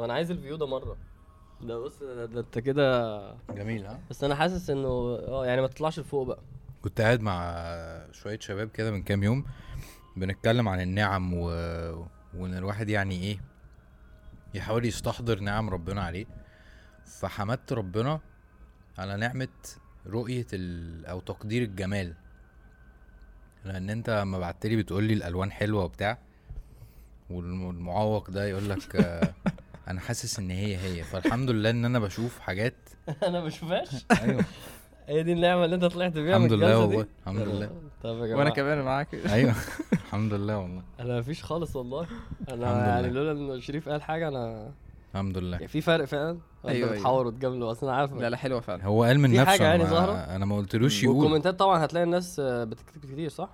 طب أنا عايز الفيو ده مرة. ده بص ده, ده أنت كده جميل ها؟ بس أنا حاسس إنه آه يعني ما تطلعش لفوق بقى. كنت قاعد مع شوية شباب كده من كام يوم بنتكلم عن النعم و... وإن الواحد يعني إيه يحاول يستحضر نعم ربنا عليه. فحمدت ربنا على نعمة رؤية ال... أو تقدير الجمال. لأن أنت لما بعتلي بتقولي الألوان حلوة وبتاع والمعوق ده يقول لك أنا حاسس إن هي هي فالحمد لله إن أنا بشوف حاجات. أنا ما بشوفهاش؟ أيوه. هي دي النعمه اللي أنت طلعت بيها الحمد لله؟ والله الحمد لله. طب يا جماعة. وأنا كمان معاك. أيوه الحمد لله والله. أنا مفيش خالص والله. أنا يعني. لولا إن شريف قال حاجة أنا الحمد لله. يعني في فرق فعلا؟ ولا أيوة، بتحاوروا تجاملوا أصل أنا عارف لا لا حلوة فعلا. هو قال من في نفسه حاجة أنا يعني؟ أنا ما قلتلوش يقول. والكومنتات طبعا هتلاقي الناس بتكتب كتير صح؟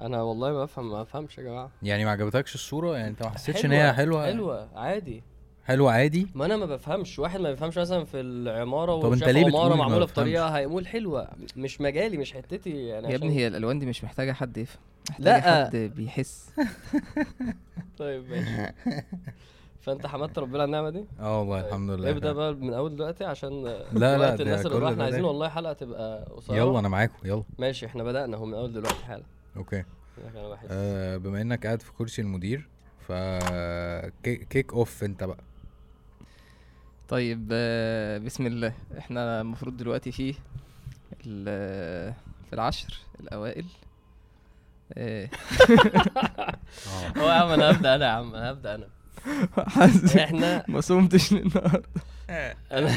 أنا والله ما افهم ما أفهمش يا جماعة. يعني ما عجبتكش الصورة؟ يعني أنت ما حسيتش إن حلوة، هي حلوة؟ حلوة عادي. حلوة عادي؟ ما أنا ما بفهمش. واحد ما بيفهمش مثلا في العمارة طب أنت وشاف ليه بتقول عماره ما معمولة بفهمش؟ بطريقة هيقول حلوة. مش مجالي مش حتتي. يعني يا ابني هي الألوان دي مش محتاجة حد يفهم. محتاجة لا. حد بيحس. طيب ماشي. فأنت حمدت ربنا على النعمة دي؟ آه والله طيب، الحمد لله. ابدأ بقى من أول دلوقتي عشان لا، لا، الناس اللي إحنا عايزين. والله حلقة تبقى قصيرة. يلا أنا معاكم يلا. ماشي إحنا بدأنا أهو من أول دلوقتي حالا. okay. آه بما إنك قاعد في كرسي المدير ف كي- kick off أنت بقى. طيب آه، بسم الله. إحنا المفروض دلوقتي في ال- في العشر الأوائل. آه، آه. هو يا عم أنا هبدأ أنا يا عم أنا هبدأ أنا. حاسس إحنا ما صمتش النهارده. أنا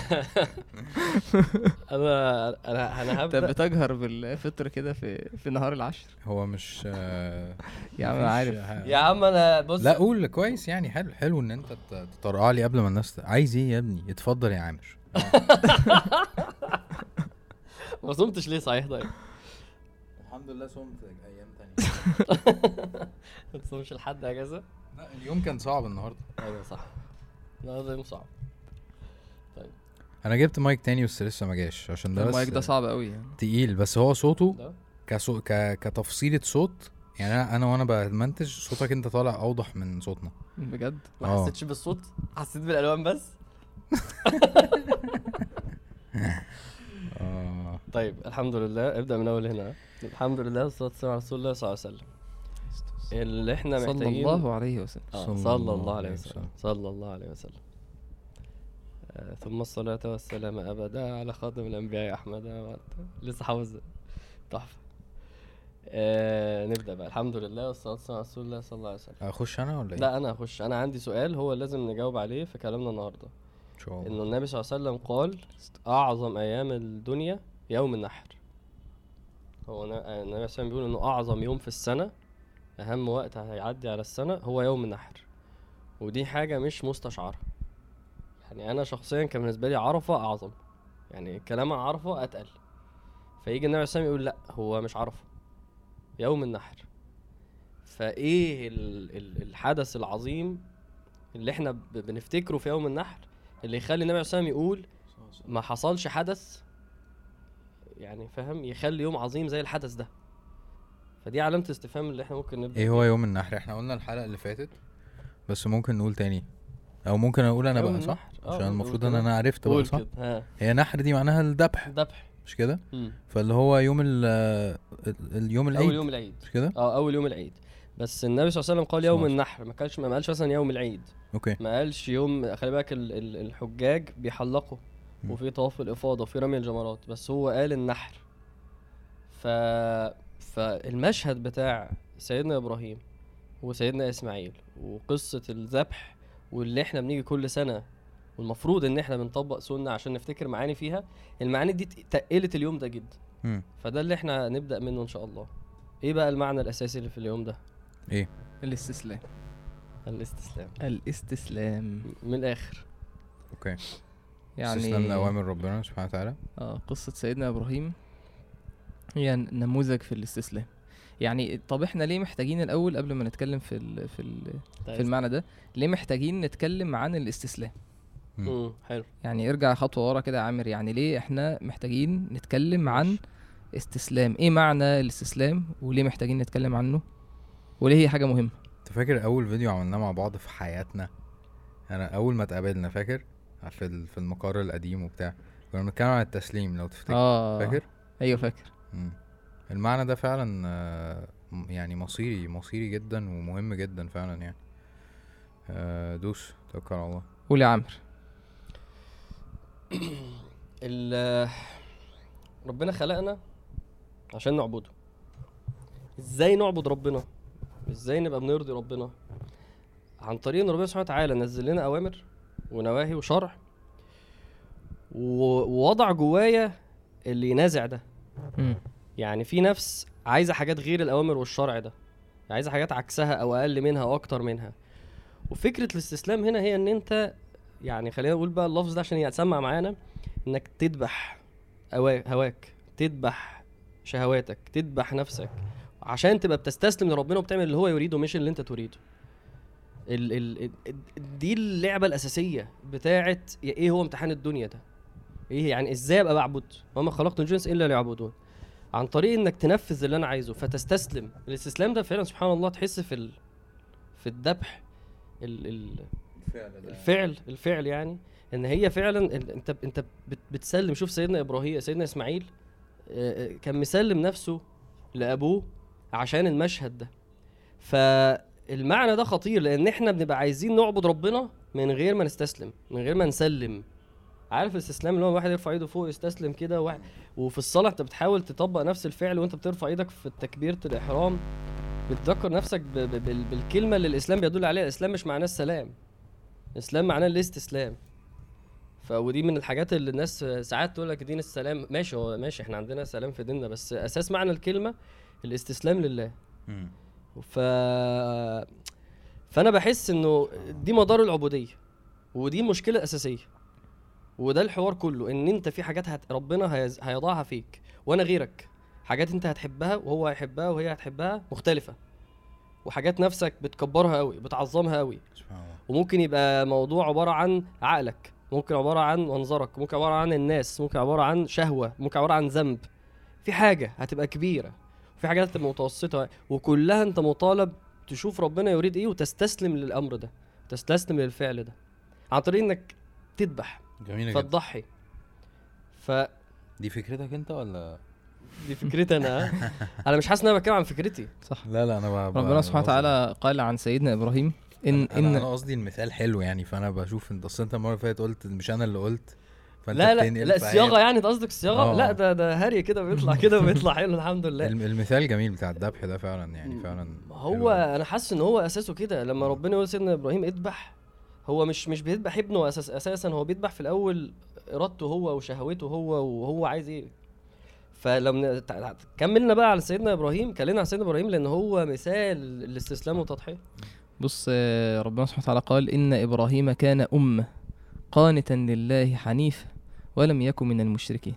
أنا أنا أنا انت هبدا بتجهر بالفطر كده في في نهار العشر؟ هو مش يا عم مفيش عارف. يا عم أنا بص لا قول كويس يعني حلو حلو إن أنت ت- تطرقع لي قبل ما الناس ت- عايز إيه يا ابني؟ اتفضل يا عامر. ما صمتش ليه صحيح؟ طيب. الحمد لله صمت أيام تانية. ما تصومش لحد أجازة؟ لا اليوم كان صعب النهارده. أيوه صح. النهارده يوم صعب. أنا جبت مايك تاني بس لسه ما جاش عشان ده بس المايك ده صعب قوي يعني. تقيل بس هو صوته ده؟ كصو... ك... كتفصيلة صوت يعني أنا أنا وأنا بمنتج صوتك أنت طالع أوضح من صوتنا. بجد؟ ما آه. حسيتش بالصوت؟ حسيت بالألوان بس؟ آه. طيب الحمد لله. ابدأ من أول هنا. الحمد لله والصلاة والسلام على رسول الله صلى الله عليه وسلم. اللي إحنا صلى محتاجين الله عليه وسلم. آه، صلى الله عليه وسلم. صلى الله عليه وسلم. آه، ثم الصلاة والسلام أبدا على خاتم الأنبياء أحمد. لسه حافظ. تحفة. آه نبدأ بقى. الحمد لله والصلاة والسلام على رسول الله صلى الله عليه وسلم. أخش أنا ولا إيه؟ لا أنا هخش أنا عندي سؤال هو لازم نجاوب عليه في كلامنا النهاردة. إن شاء الله. إنه النبي صلى الله عليه وسلم قال أعظم أيام الدنيا يوم النحر. هو النبي صلى الله عليه وسلم بيقول إنه أعظم يوم في السنة أهم وقت هيعدي على السنة هو يوم النحر. ودي حاجة مش مستشعرة. يعني أنا شخصيا كان بالنسبة لي عرفة أعظم. يعني كلام عن عرفة أتقل. فيجي النبي عليه يقول لأ هو مش عرفة. يوم النحر. ال- الحدث العظيم اللي إحنا بنفتكره في يوم النحر؟ اللي يخلي النبي عليه يقول ما حصلش حدث يعني فاهم؟ يخلي يوم عظيم زي الحدث ده. فدي علامة استفهام اللي إحنا ممكن نبدأ إيه هو يوم النحر؟ إحنا قلنا الحلقة اللي فاتت بس ممكن نقول تاني. أو ممكن أقول أنا بقى صح؟ آه، عشان المفروض إن. أنا عرفت بقى صح؟ هي نحر دي معناها الذبح ذبح مش كده؟ فاللي هو يوم ال ال- اليوم العيد. أول يوم العيد. مش كده؟ آه أول يوم العيد. بس النبي صلى الله عليه وسلم قال يوم النحر ما قالش ما قالش مثلا يوم العيد. أوكي. ما قالش يوم خلي بالك ال- ال- الحجاج بيحلقوا. وفي طواف الإفاضة وفي رمي الجمرات بس هو قال النحر. ف فالمشهد بتاع سيدنا إبراهيم وسيدنا إسماعيل وقصة الذبح واللي إحنا بنيجي كل سنة والمفروض إن إحنا بنطبق سنة عشان نفتكر معاني فيها المعاني دي تقلت اليوم ده جدا. مم. فده اللي إحنا نبدا منه إن شاء الله. إيه بقى المعنى الأساسي اللي في اليوم ده؟ إيه؟ الاستسلام. الاستسلام. الاستسلام. من الآخر. أوكي. يعني استسلام لأوامر ربنا سبحانه وتعالى. آه قصة سيدنا إبراهيم هي نموذج في الاستسلام. يعني طب إحنا ليه محتاجين الأول قبل ما نتكلم في ال في ال في المعنى ده ليه محتاجين نتكلم عن الاستسلام. امم حلو. يعني ارجع خطوة ورا كده يا عامر يعني ليه إحنا محتاجين نتكلم عن استسلام؟ إيه معنى الاستسلام وليه محتاجين نتكلم عنه؟ وليه هي حاجة مهمة؟ انت فاكر أول فيديو عملناه مع بعض في حياتنا؟ أنا أول ما اتقابلنا فاكر؟ في في المقر القديم وبتاع. كنا بنتكلم عن التسليم لو تفتكر. آه. فاكر؟ أيوه فاكر. مم. المعنى ده فعلا آه، يعني مصيري مصيري جدا ومهم جدا فعلا يعني. آه، دوس توكل على الله. قول يا عمرو ربنا خلقنا عشان نعبده. إزاي نعبد ربنا؟ إزاي نبقى بنرضي ربنا؟ عن طريق إن ربنا سبحانه وتعالى نزل لنا أوامر ونواهي وشرع ووضع جوايا اللي ينازع ده. يعني في نفس عايزة حاجات غير الأوامر والشرع ده. عايزة حاجات عكسها أو أقل منها أو أكتر منها. وفكرة الاستسلام هنا هي إن أنت يعني خلينا نقول بقى اللفظ ده عشان يتسمع معانا إنك تذبح هواك تذبح شهواتك تذبح نفسك عشان تبقى بتستسلم لربنا وبتعمل اللي هو يريده مش اللي أنت تريده. ال ال دي اللعبة الأساسية بتاعت إيه هو امتحان الدنيا ده؟ إيه يعني إزاي أبقى بعبد وما خلقت الجنس إلا ليعبدون. عن طريق إنك تنفذ اللي أنا عايزه فتستسلم. الاستسلام ده فعلا سبحان الله تحس في ال... في الذبح ال... ال... الفعل الفعل يعني إن هي فعلا أنت أنت بت- بتسلم. شوف سيدنا إبراهيم سيدنا إسماعيل آه، آه، كان مسلم نفسه لأبوه عشان المشهد ده. فالمعنى ده خطير لأن إحنا بنبقى عايزين نعبد ربنا من غير ما نستسلم من غير ما نسلم. عارف الاستسلام اللي هو واحد يرفع ايده فوق يستسلم كده واحد وفي الصلاة أنت بتحاول تطبق نفس الفعل وأنت بترفع إيدك في تكبيرة الإحرام بتذكر نفسك بالكلمة اللي الإسلام بيدل عليها. الإسلام مش معناه السلام. الاسلام معناه الاستسلام فودي من الحاجات اللي الناس ساعات تقول لك دين السلام ماشي هو ماشي إحنا عندنا سلام في ديننا بس أساس معنى الكلمة الاستسلام لله. ف فأنا بحس إنه دي مدار العبودية ودي المشكلة الاساسيه وده الحوار كله إن أنت في حاجات هت... ربنا هيز... هيضعها فيك وأنا غيرك. حاجات أنت هتحبها وهو هيحبها وهي هتحبها مختلفة. وحاجات نفسك بتكبرها قوي بتعظمها قوي. وممكن يبقى موضوع عبارة عن عقلك ممكن عبارة عن منظرك ممكن عبارة عن الناس ممكن عبارة عن شهوة ممكن عبارة عن ذنب. في حاجة هتبقى كبيرة وفي حاجات هتبقى متوسطة وكلها انت مطالب تشوف ربنا يريد إيه وتستسلم للأمر ده تستسلم للفعل ده. عن طريق انك تذبح جميلة جدا. فتضحي. فدي دي فكرتك انت ولا فكرتي أنا ها؟ أنا مش حاسس إن أنا بتكلم عن فكرتي صح لا لا أنا ب... ربنا سبحانه. وتعالى قال عن سيدنا إبراهيم ان أنا, أنا, ان أنا قصدي المثال حلو يعني فأنا بشوف انت اصل أنت المرة اللي فاتت قلت مش أنا اللي قلت فأنت لا لا لا الصياغه يعني انت قصدك الصياغه آه. لا ده ده هري كده بيطلع كده وبيطلع حلو الحمد لله الم- المثال جميل بتاع الذبح ده فعلا يعني فعلا هو حلو. أنا حاسس إن هو أساسه كده لما ربنا يقول سيدنا إبراهيم اذبح هو مش مش بيذبح ابنه أساس أساسا هو بيذبح في الأول إرادته هو وشهوته هو وهو عايز إيه فلما كملنا بقى على سيدنا إبراهيم كلمنا عن سيدنا إبراهيم لأن هو مثال الاستسلام والتضحية. بص آه، ربنا سبحانه وتعالى قال إن إبراهيم كان أمة قانتا لله حنيفا ولم يكن من المشركين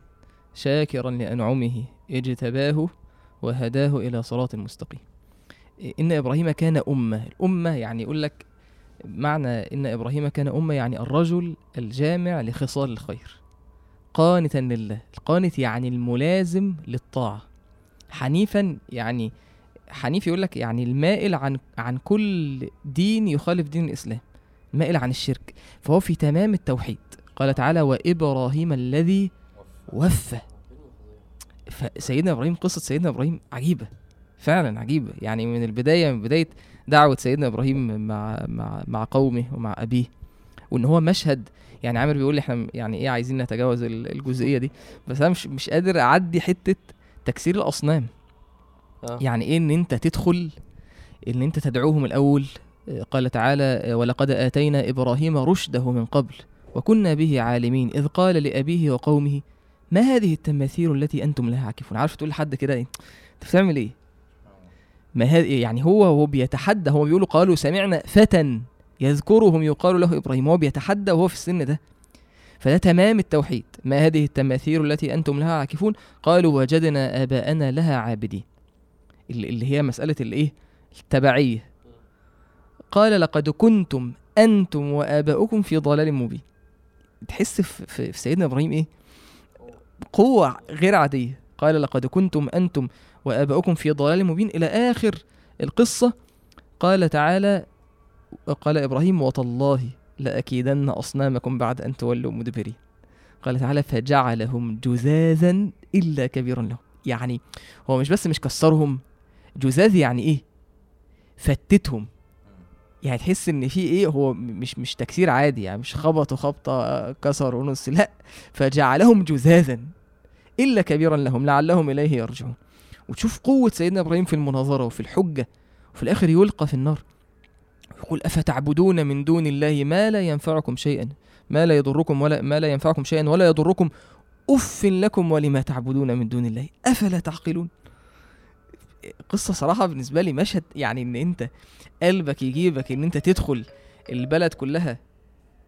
شاكرا لأنعمه اجتباه وهداه إلى صراط مستقيم. إن إبراهيم كان أمة. الأمة يعني يقول لك معنى إن إبراهيم كان أمة يعني الرجل الجامع لخصال الخير. قانتا لله. القانت يعني الملازم للطاعة. حنيفا يعني حنيف يقول لك يعني المائل عن عن كل دين يخالف دين الإسلام. المائل عن الشرك. فهو في تمام التوحيد. قال تعالى وإبراهيم الذي وفى. فسيدنا إبراهيم قصة سيدنا إبراهيم عجيبة. فعلا عجيبة. يعني من البداية من بداية دعوة سيدنا إبراهيم مع مع مع قومه ومع أبيه. وإن هو مشهد يعني عامر بيقول لي إحنا يعني إيه عايزين نتجاوز ال- الجزئية دي. بس أنا مش مش قادر اعدي حتة تكسير الأصنام. آه. يعني إيه ان انت تدخل ان انت تدعوهم الأول؟ آه، قال تعالى آه، ولقد آتينا إبراهيم رشده من قبل وكنا به عالمين إذ قال لأبيه وقومه ما هذه التماثيل التي أنتم لها عاكفون؟ عارف تقول لحد كده إيه؟ أنت بتعمل إيه؟ ما هذه يعني هو هو بيتحدى هو بيقولوا قالوا سمعنا فتى. يذكرهم يقال له إبراهيم هو بيتحدى وهو في السن ده. فده تمام التوحيد. ما هذه التماثيل التي أنتم لها عاكفون؟ قالوا وجدنا آباءنا لها عابدين. اللي هي مسألة الإيه؟ التبعية. قال لقد كنتم أنتم وآباؤكم في ضلال مبين. تحس في, في, سيدنا إبراهيم إيه؟ قوة غير عادية. قال لقد كنتم أنتم وآباؤكم في ضلال مبين. إلى آخر القصة قال تعالى قال إبراهيم وتالله لأكيدن أصنامكم بعد أن تولوا مدبرين. قال تعالى فجعلهم جزازا إلا كبيرا لهم. يعني هو مش بس مش كسرهم جزاز يعني إيه؟ فتتهم. يعني تحس إن في إيه؟ هو مش مش تكسير عادي يعني مش خبطوا خبطه كسر ونص لأ. فجعلهم جزازا إلا كبيرا لهم لعلهم إليه يرجعون. وتشوف قوة سيدنا إبراهيم في المناظرة وفي الحجة وفي الآخر يلقى في النار. يقول أفتعبدون من دون الله ما لا ينفعكم شيئا ما لا يضركم ولا ما لا ينفعكم شيئا ولا يضركم أف لكم ولما تعبدون من دون الله. أفلا تعقلون؟ قصة صراحة بالنسبة لي مشهد يعني إن أنت قلبك يجيبك إن أنت تدخل البلد كلها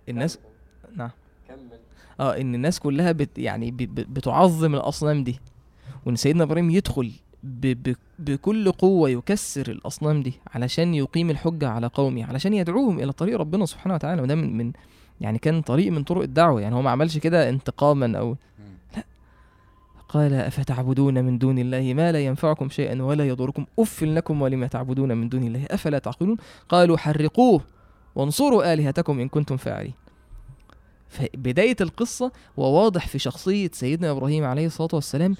الناس نعم. آه إن الناس كلها بت يعني بتعظم الأصنام دي. وإن سيدنا إبراهيم يدخل ب ب بكل قوة يكسر الأصنام دي علشان يقيم الحجة على قومه علشان يدعوهم إلى طريق ربنا سبحانه وتعالى. وده من, من يعني كان طريق من طرق الدعوة. يعني هو ما عملش كده انتقاما أو قال أفتعبدون من دون الله ما لا ينفعكم شيئا ولا يضركم. أف لكم ولما تعبدون من دون الله؟ أفلا تعقلون؟ قالوا حرقوه وانصروا آلهتكم إن كنتم فاعلين. فبداية القصة وواضح في شخصية سيدنا إبراهيم عليه الصلاة والسلام.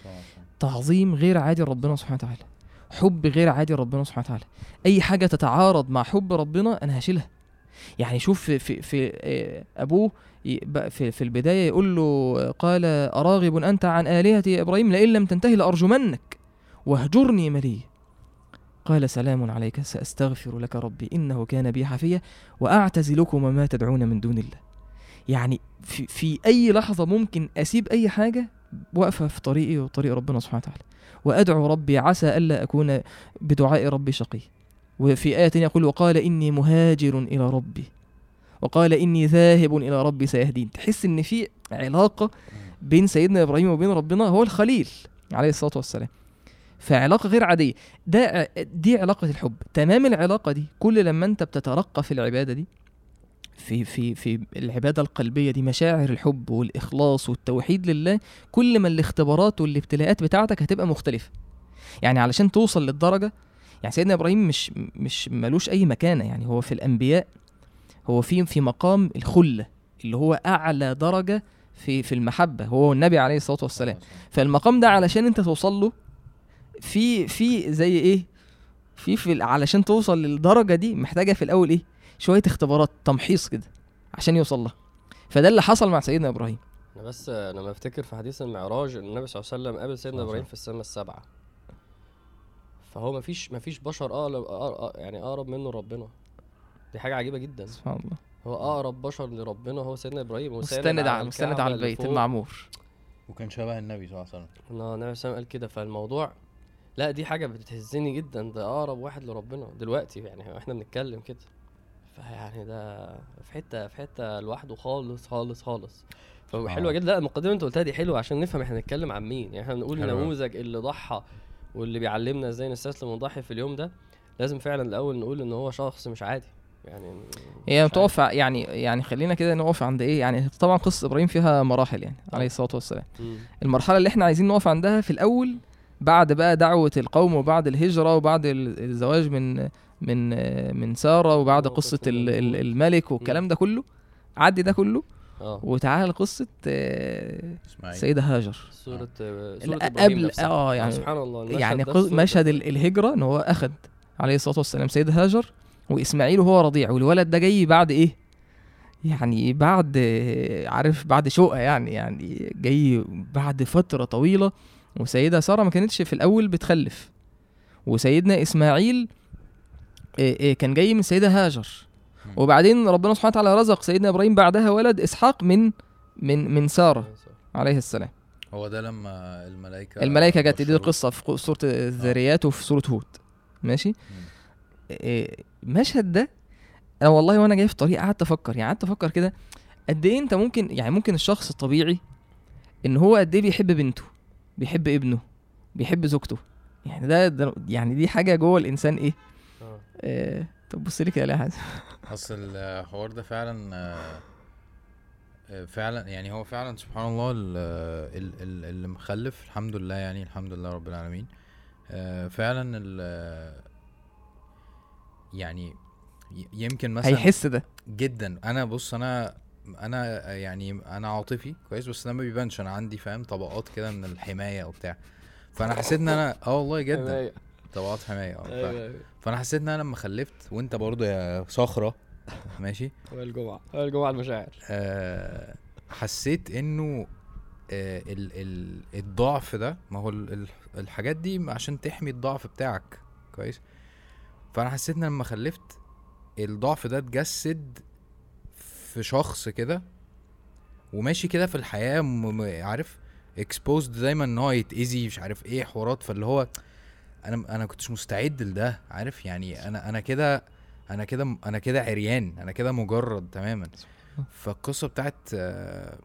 تعظيم غير عادي لربنا سبحانه وتعالى. حب غير عادي لربنا سبحانه وتعالى. أي حاجة تتعارض مع حب ربنا أنا هشيلها. يعني شوف في, في, في آه، بقى في, في البداية يقول له قال أراغب أنت عن آلهتي يا إبراهيم؟ لئن لم تنتهي لأرجمنك واهجرني مليا. قال سلام عليك سأستغفر لك ربي إنه كان بي حفيا وأعتزلكم وما تدعون من دون الله. يعني في, في أي لحظة ممكن أسيب أي حاجة واقفة في طريقي وطريق ربنا سبحانه وتعالى. وأدعو ربي عسى ألا أكون بدعاء ربي شقي. وفي آية يقول وقال إني مهاجر إلى ربي. وقال إني ذاهب إلى ربي سيهدين. تحس إن في علاقة بين سيدنا إبراهيم وبين ربنا هو الخليل عليه الصلاة والسلام. فعلاقة غير عادية. ده دي علاقة الحب. تمام العلاقة دي. كل لما أنت بتترقى في العبادة دي في في في العبادة القلبية دي مشاعر الحب والإخلاص والتوحيد لله كل ما الاختبارات والابتلاءات بتاعتك هتبقى مختلفة. يعني علشان توصل للدرجة يعني سيدنا إبراهيم مش مش ملوش أي مكانة. يعني هو في الأنبياء هو في في مقام الخلة اللي هو أعلى درجة في في المحبة هو النبي عليه الصلاة والسلام. فالمقام ده علشان أنت توصل له في في زي إيه؟ في في علشان توصل للدرجة دي محتاجة في الأول إيه؟ شوية اختبارات تمحيص كده عشان يوصل لها. فده اللي حصل مع سيدنا إبراهيم. أنا بس لما أفتكر في حديث المعراج إن النبي صلى الله عليه وسلم قابل سيدنا إبراهيم في السماء السبعة. فهو مفيش مفيش بشر اقرب يعني أقرب منه ربنا. دي حاجة عجيبة جدا. سبحان الله. هو أقرب بشر لربنا هو سيدنا إبراهيم مستند على مستند على البيت. المعمور. وكان شبه النبي صلى الله عليه وسلم. إن هو النبي صلى الله عليه وسلم قال كده. فالموضوع لا دي حاجة بتهزني جدا. ده أقرب واحد لربنا دلوقتي يعني إحنا بنتكلم كده. فيعني ده في حتة في حتة لوحده خالص خالص خالص فحلوه آه. جدا لا المقدمه انت قلتها دي حلوة عشان نفهم إحنا هنتكلم عن مين يعني إحنا بنقول حلو أوي. نموذج اللي ضحى واللي بيعلمنا إزاي نستسلم ونضحي في اليوم ده لازم فعلا الأول نقول إن هو شخص مش عادي يعني هي بتقف يعني يعني خلينا كده نقف عند إيه يعني طبعا قصة إبراهيم فيها مراحل يعني عليه الصلاة والسلام. مم. المرحلة اللي إحنا عايزين نقف عندها في الأول بعد بقى دعوة القوم وبعد الهجرة وبعد ال- الزواج من من من سارة وبعد قصة ال- ال- النمرود. الملك والكلام ده كله. عدي ده كله آه. وتعالى لقصة آه، إسماعيل. سيدة هاجر. سورة لا، إبراهيم قبل. آه يعني سبحان الله يعني مشهد الهجرة إن هو أخذ عليه الصلاة والسلام سيدة هاجر وإسماعيل وهو رضيع. والولد ده جاي بعد إيه؟ يعني بعد آه، عارف بعد شقة يعني يعني جاي بعد فترة طويلة. وسيدة سارة ما كانتش في الأول بتخلف. وسيدنا إسماعيل آه، آه، كان جاي من سيدة هاجر. وبعدين ربنا سبحانه وتعالى رزق سيدنا إبراهيم بعدها ولد إسحاق من من من سارة عليه السلام. هو ده لما الملائكة الملائكة جت دي. القصة في قو- سوره الذريات وفي سورة هود. ماشي؟ إيه، المشهد ده أنا والله وأنا جاي في الطريق قعدت أفكر يعني قعدت أفكر كده قد إيه أنت ممكن يعني ممكن الشخص الطبيعي إن هو قد إيه بيحب بنته بيحب ابنه بيحب زوجته. يعني ده, ده يعني دي حاجة جوه الإنسان إيه؟ آه. طب بص لي كده يا حازم أصل الحوار ده فعلا آه، فعلا يعني هو فعلا سبحان الله ال- ال- ال- اللي مخلف الحمد لله يعني الحمد لله رب العالمين. آه، فعلا ال- يعني يمكن مثلا هيحس ده. جدا. أنا بص أنا أنا يعني أنا عاطفي كويس بس ده ما بيبانش. أنا عندي فاهم طبقات كده من الحماية وبتاع. فأنا حسيت إن أنا آه والله جدا. طبقات حمايه آه أيوه أيوه. فانا حسيت ان أنا لما خلفت وانت برضه يا صخرة ماشي؟ هو الجمعه هو الجمعه المشاعر. آه حسيت انه آه ال ال الضعف ده ما هو ال ال الحاجات دي عشان تحمي الضعف بتاعك كويس؟ فانا حسيت ان لما خلفت الضعف ده اتجسد في شخص كده وماشي كده في الحياة عارف؟ اكسبوزد دايما إن هو يتأذي مش عارف إيه حوارات فاللي هو أنا أنا كنتش مستعد لده عارف؟ يعني أنا أنا كده أنا كده أنا كده عريان أنا كده مجرد تماما. فالقصة بتاعت آه،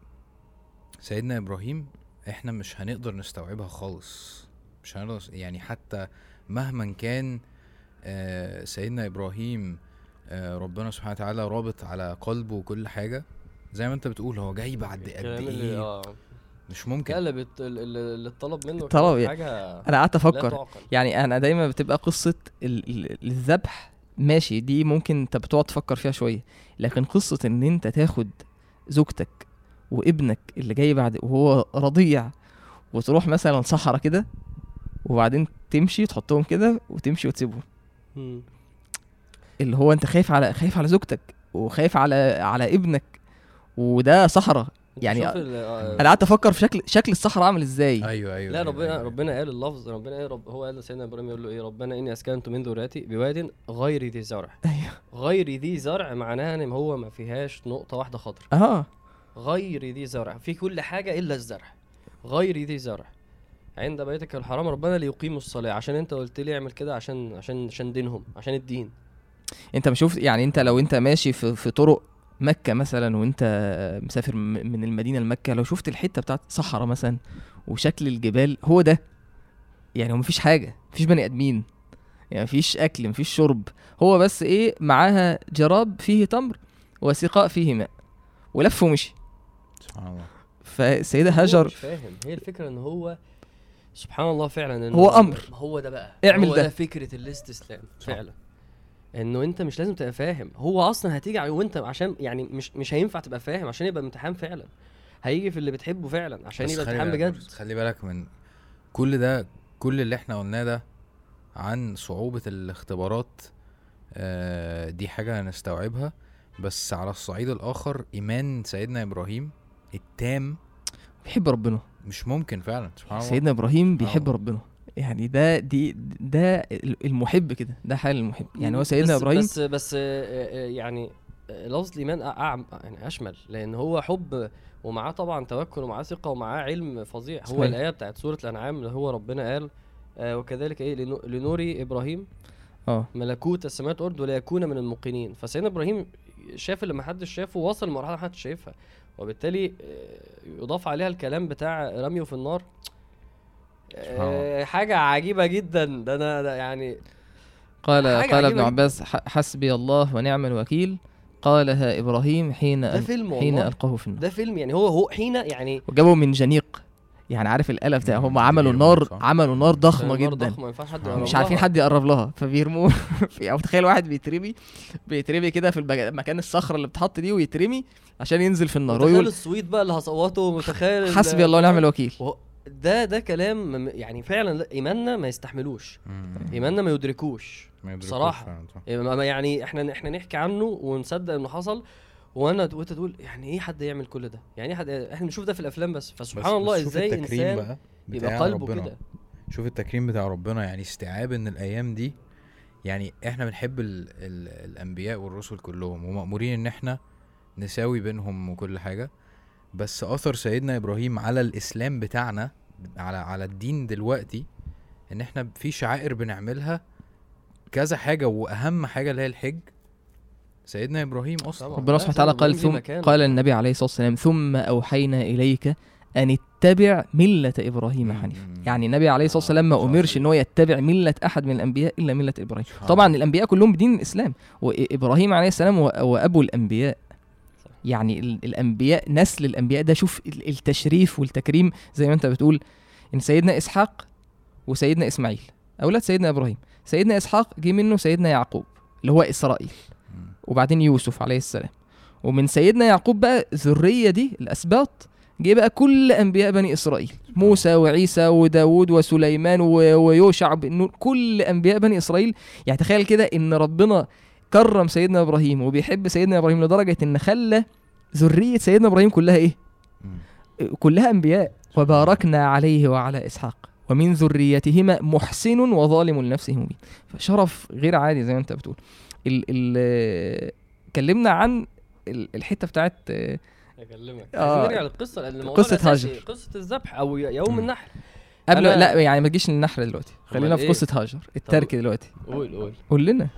سيدنا إبراهيم إحنا مش هنقدر نستوعبها خالص. مش هنقدر يعني حتى مهما كان آه، سيدنا إبراهيم آه، ربنا سبحانه وتعالى رابط على قلبه وكل حاجة. زي ما أنت بتقول هو جاي بعد قد إيه؟ مش ممكن. لا اللي بت- اللي اللي اتطلب منه اتطلب كان إيه؟ حاجة أنا قعدت أفكر. يعني أنا دايما بتبقى قصة ال- ال- الذبح ماشي دي ممكن أنت بتقعد تفكر فيها شوية. لكن قصة إن أنت تاخد زوجتك وابنك اللي جاي بعد وهو رضيع وتروح مثلا صحراء كده وبعدين تمشي تحطهم كده وتمشي وتسيبهم. اللي هو أنت خايف على خايف على زوجتك وخايف على على ابنك وده صحراء. يعني آه، أنا قعدت أفكر في شكل شكل الصحراء عامل إزاي. أيوه أيوه لا أيوة، ربنا أيوة. ربنا قال اللفظ ربنا قال رب هو قال لسيدنا إبراهيم يقول له إيه؟ ربنا إني أسكنت من ذريتي بواد غير ذي زرع. أيوه. غير ذي زرع معناها إن هو ما فيهاش نقطة واحدة خضراء آه غير ذي زرع في كل حاجة إلا الزرع. غير ذي زرع. عند بيتك الحرام ربنا ليقيموا الصلاة. عشان أنت قلت لي اعمل كده عشان عشان عشان دينهم عشان الدين. أنت ما شفت يعني أنت لو أنت ماشي في, في طرق مكة مثلا وأنت مسافر من المدينة لمكة لو شفت الحتة بتاعت صحراء مثلا وشكل الجبال هو ده يعني هو مفيش حاجة مفيش بني آدمين يعني مفيش أكل مفيش شرب هو بس إيه معاها جراب فيه تمر وسقاء فيه ماء ولف ومشي سبحان الله فالسيدة هو هاجر مش فاهم هي الفكرة إن هو سبحان الله فعلا إن هو أمر. هو ده بقى اعمل هو ده. ده فكرة الاستسلام صح. فعلا انه انت مش لازم تبقى فاهم. هو أصلا هتيجي وانت عشان يعني مش مش هينفع تبقى فاهم عشان يبقى امتحان فعلا. هيجي في اللي بتحبه فعلا عشان يبقى امتحان بجد. خلي بالك من كل ده كل اللي إحنا قلناه ده عن صعوبة الاختبارات آه دي حاجة هنستوعبها. بس على الصعيد الآخر إيمان سيدنا إبراهيم التام بيحب ربنا. مش ممكن فعلا سبحان الله. سيدنا إبراهيم بيحب. ربنا. يعني ده دي ده المحب كده ده حال المحب. يعني هو سيدنا بس إبراهيم بس بس آه، آه، يعني آه، لفظ الإيمان أعم يعني أشمل لأن هو حب ومعاه طبعا توكل ومعاه ثقة ومعاه علم فظيع. هو. الآية بتاعت سورة الأنعام اللي هو ربنا قال آه، وكذلك إيه لنو- لنوري إبراهيم. آه. ملكوت السماوات والأرض ولا يكون من الموقنين. فسيدنا إبراهيم شاف اللي ما حدش شافه وصل لمرحلة ما حدش شايفها وبالتالي يضاف عليها الكلام بتاع رميه في النار. آه، حاجة عجيبة جدا. ده أنا ده يعني قال حاجة قال ابن عجيبة عباس ح- حسبي الله ونعم الوكيل. قالها إبراهيم حين ده فيلم حين ألقاه في النار. ده فيلم يعني هو هو حين يعني وجابوا من جنيق. يعني عارف الآلة بتاع هم عملوا نار. عملوا نار ضخمة نار جدا. ضخمة ما ينفعش حد آه. يقرب مش عارفين لها. حد يقرب لها فبيرموه. في- أو تخيل واحد بيترمي بيترمي كده في البج... مكان الصخرة اللي بتحط دي ويترمي عشان ينزل في النار. متخيل ويقول الصويت بقى اللي هصوته متخيل حسبي الله ونعم الوكيل. ده ده كلام يعني فعلا لا، إيماننا ما يستحملوش. إيماننا ما يدركوش. صح. إيه، يعني إحنا إحنا نحكي عنه ونصدق إنه حصل وأنا وأنت تقول يعني إيه حد يعمل كل ده؟ يعني إيه حد إحنا بنشوف ده في الأفلام بس بس- فسبحان الله بس إزاي إنسان بقى يبقى قلبه ربنا. كده. شوف التكريم بتاع ربنا يعني استيعاب إن الأيام دي يعني إحنا بنحب ال ال الأنبياء والرسل كلهم ومأمورين إن إحنا نساوي بينهم وكل حاجة. بس أثر سيدنا إبراهيم على الإسلام بتاعنا على على الدين دلوقتي إن إحنا في شعائر بنعملها كذا حاجة وأهم حاجة اللي هي الحج سيدنا إبراهيم أصلا. ربنا سبحانه وتعالى قال ثم. قال النبي عليه الصلاة والسلام ثم أوحينا إليك أن اتبع ملة إبراهيم. حنيفا يعني النبي عليه الصلاة والسلام ما. أمرش إن هو يتبع ملة أحد من الأنبياء إلا ملة إبراهيم طبعا. الأنبياء كلهم بدين الإسلام وإبراهيم عليه السلام هو هو ابو الأنبياء. يعني ال- الأنبياء نسل الأنبياء ده شوف ال- التشريف والتكريم زي ما أنت بتقول إن سيدنا إسحاق وسيدنا إسماعيل أولاد سيدنا إبراهيم. سيدنا إسحاق جه منه سيدنا يعقوب اللي هو إسرائيل. وبعدين يوسف عليه السلام. ومن سيدنا يعقوب بقى الذريه دي الأسباط جه بقى كل أنبياء بني إسرائيل. موسى وعيسى وداود وسليمان ويوشع كل أنبياء بني إسرائيل. يعني تخيل كده إن ربنا كرم سيدنا إبراهيم وبيحب سيدنا إبراهيم لدرجة إن خلى ذرية سيدنا إبراهيم كلها إيه. كلها أنبياء. وباركنا عليه وعلى إسحاق. ومن ذريتهما محسن وظالم لنفسه مبين. فشرف غير عادي زي ما أنت بتقول. ال ال كلمنا عن ال- الحتة بتاعت أكلمك. آه. نرجع للقصة الأساسي هاجر. قصة الذبح أو يوم. النحر. قبل لا يعني ما تجيش للنحر دلوقتي. خلينا في إيه؟ قصة هاجر. الترك دلوقتي. قول قول. قول لنا.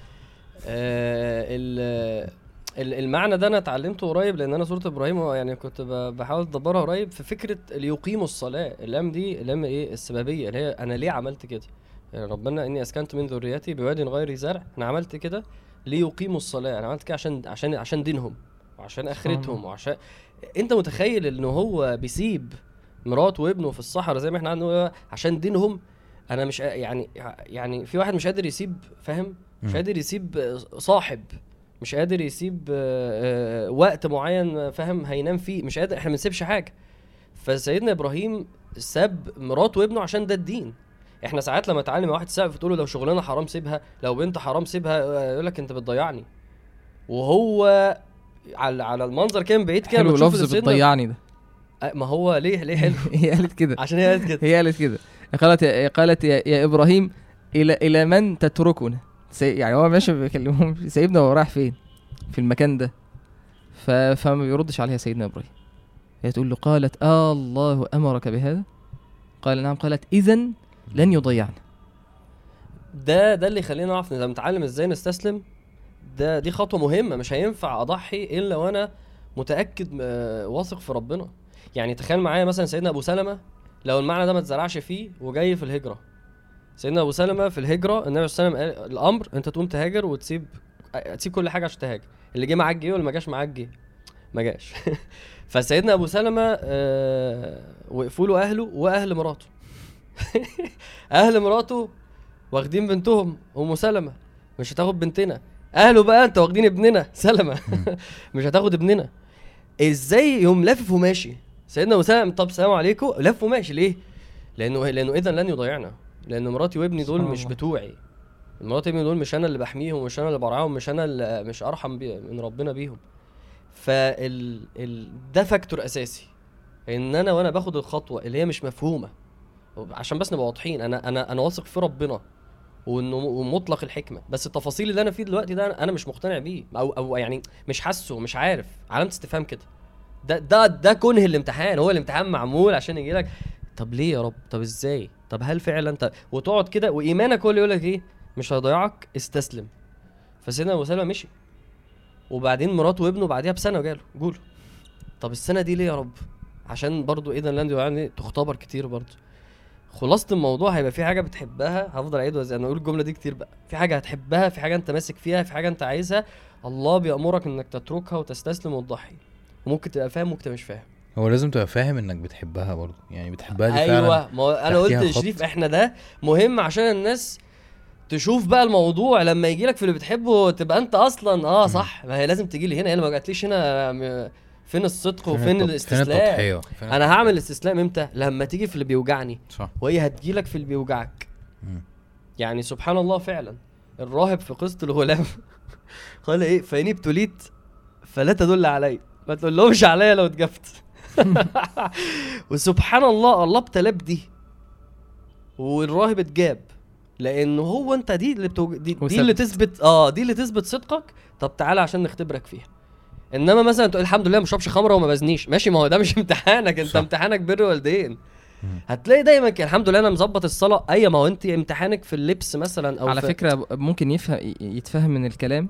آه ال- ال- المعنى ده أنا اتعلمته قريب لأن أنا سوره إبراهيم يعني كنت بحاول أدبرها قريب في فكرة ليقيموا الصلاة. اللام دي لام إيه؟ السببية اللي هي أنا ليه عملت كده؟ يعني ربنا إني أسكنت من ذريتي بواد غير زرع أنا عملت كده ليقيموا الصلاة. أنا عملت كده عشان عشان عشان دينهم وعشان آخرتهم. وعشان أنت متخيل إن هو بيسيب مراته وابنه في الصحراء زي ما إحنا عندنا عشان دينهم؟ أنا مش يعني يعني في واحد مش قادر يسيب فاهم؟ مش. قادر يسيب صاحب مش قادر يسيب آه، آه، وقت معين فاهم هينام فيه مش قادر إحنا ما بنسيبش حاجة. فسيدنا إبراهيم ساب مراته وابنه عشان ده الدين. إحنا ساعات لما تعلم مع واحد سقف تقول له لو شغلانة حرام سيبها لو بنت حرام سيبها آه، يقول لك انت بتضيعني. وهو على على المنظر كان بعيد كده حلو لفظ بتضيعني ده. آه، ما هو ليه ليه حلو؟ هي قالت كده. عشان هي قالت كده. هي قالت كده. قالت يا قالت يا, يا إبراهيم إلى إلى من تتركنا؟ سي يعني هو ماشي بيكلمهم سايبنا وهو رايح فين؟ في المكان ده. ف... فما بيردش عليها سيدنا إبراهيم. هي تقول له قالت آه الله أمرك بهذا؟ قال نعم. قالت اذا لن يضيعنا. ده ده اللي يخلينا نعرف نتعلم إزاي نستسلم. ده دي خطوة مهمة مش هينفع أضحي إلا وأنا متأكد آه، واثق في ربنا. يعني تخيل معايا مثلا سيدنا أبو سلمة لو المعنى ده ما اتزرعش فيه وجاي في الهجرة. سيدنا أبو سلمة في الهجرة النبي صلى الله عليه وسلم قال الأمر أنت تقوم تهاجر وتسيب تسيب كل حاجة عشان تهاجر. اللي جه معاك جه واللي ما جاش معاك جه. ما جاش. فسيدنا أبو سلمة آه وقفوا له أهله وأهل مراته. أهل مراته واخدين بنتهم أم سلمة. مش هتاخد بنتنا. أهله بقى أنت واخدين ابننا سلمة. مش هتاخد ابننا. إزاي يوم لافف وماشي؟ سيدنا أبو سلمة طب سلام عليكم. لف وماشي. ليه؟ لأنه لأنه اذا لن يضيعنا. لأن مراتي وابني دول مش. بتوعي. مراتي وابني دول مش أنا اللي بحميهم مش أنا اللي برعاهم مش أنا اللي مش أرحم بي من ربنا بيهم. فال ال... ده factor أساسي. إن أنا وأنا باخد الخطوة اللي هي مش مفهومة. عشان بس نبقى واضحين أنا أنا أنا واثق في ربنا وانه ومطلق الحكمة. بس التفاصيل اللي أنا فيه دلوقتي ده أنا مش مقتنع بيه. أو أو يعني مش حاسه مش عارف. علامة استفهام كده. ده ده ده كونه الامتحان. هو الامتحان معمول عشان يجي لك طب ليه يا رب؟ طب إزاي؟ طب هل فعلا طب وتقعد كده وإيمانك هو اللي يقول لك إيه؟ مش هيضيعك استسلم. فسيدنا أبو سلمة مشي. وبعدين مراته وابنه بعديها بسنة جاله جوله. طب السنة دي ليه يا رب؟ عشان برضو اذا لن يعني تختبر كتير برضو. خلاصة الموضوع هيبقى في حاجة بتحبها هفضل أعيد أنا أقول الجملة دي كتير بقى. في حاجة هتحبها في حاجة أنت ماسك فيها في حاجة أنت عايزها الله بيأمرك إنك تتركها وتستسلم وتضحي. وممكن تبقى فاهم ممكن تبقى مش فاهم. هو لازم تبقى فاهم إنك بتحبها برضه. يعني بتحبها دي فعلا أيوه ما هو أنا قلت. لشريف إحنا ده مهم عشان الناس تشوف بقى الموضوع. لما يجي لك في اللي بتحبه تبقى أنت أصلا آه صح. ما هي لازم تجي لي هنا. هي ما جاتليش هنا فين الصدق فين وفين التض- الاستسلام؟ فين فين أنا هعمل الاستسلام إمتى؟ لما تيجي في اللي بيوجعني. صح. وهي هتجيلك في اللي بيوجعك. مم. يعني سبحان الله فعلا. الراهب في قصة الغلام قال إيه؟ فإن ابتليت فلا تدل علي. ما تقولهمش عليا لو اتجبت وسبحان الله الله ابتلاه بدي. والراهب اتجاب. لأنه هو أنت دي اللي بتوج... دي, دي اللي. تثبت آه دي اللي تثبت صدقك. طب تعالى عشان نختبرك فيها. إنما مثلا تقول الحمد لله ما بشربش خمرة وما بزنيش. ماشي ما هو ده مش امتحانك. أنت. امتحانك بر والدين. هتلاقي دايما كده. الحمد لله أنا مظبط الصلاة. أيوه ما هو أنت امتحانك في اللبس مثلا أو على في... فكرة ممكن يفهم يتفهم من الكلام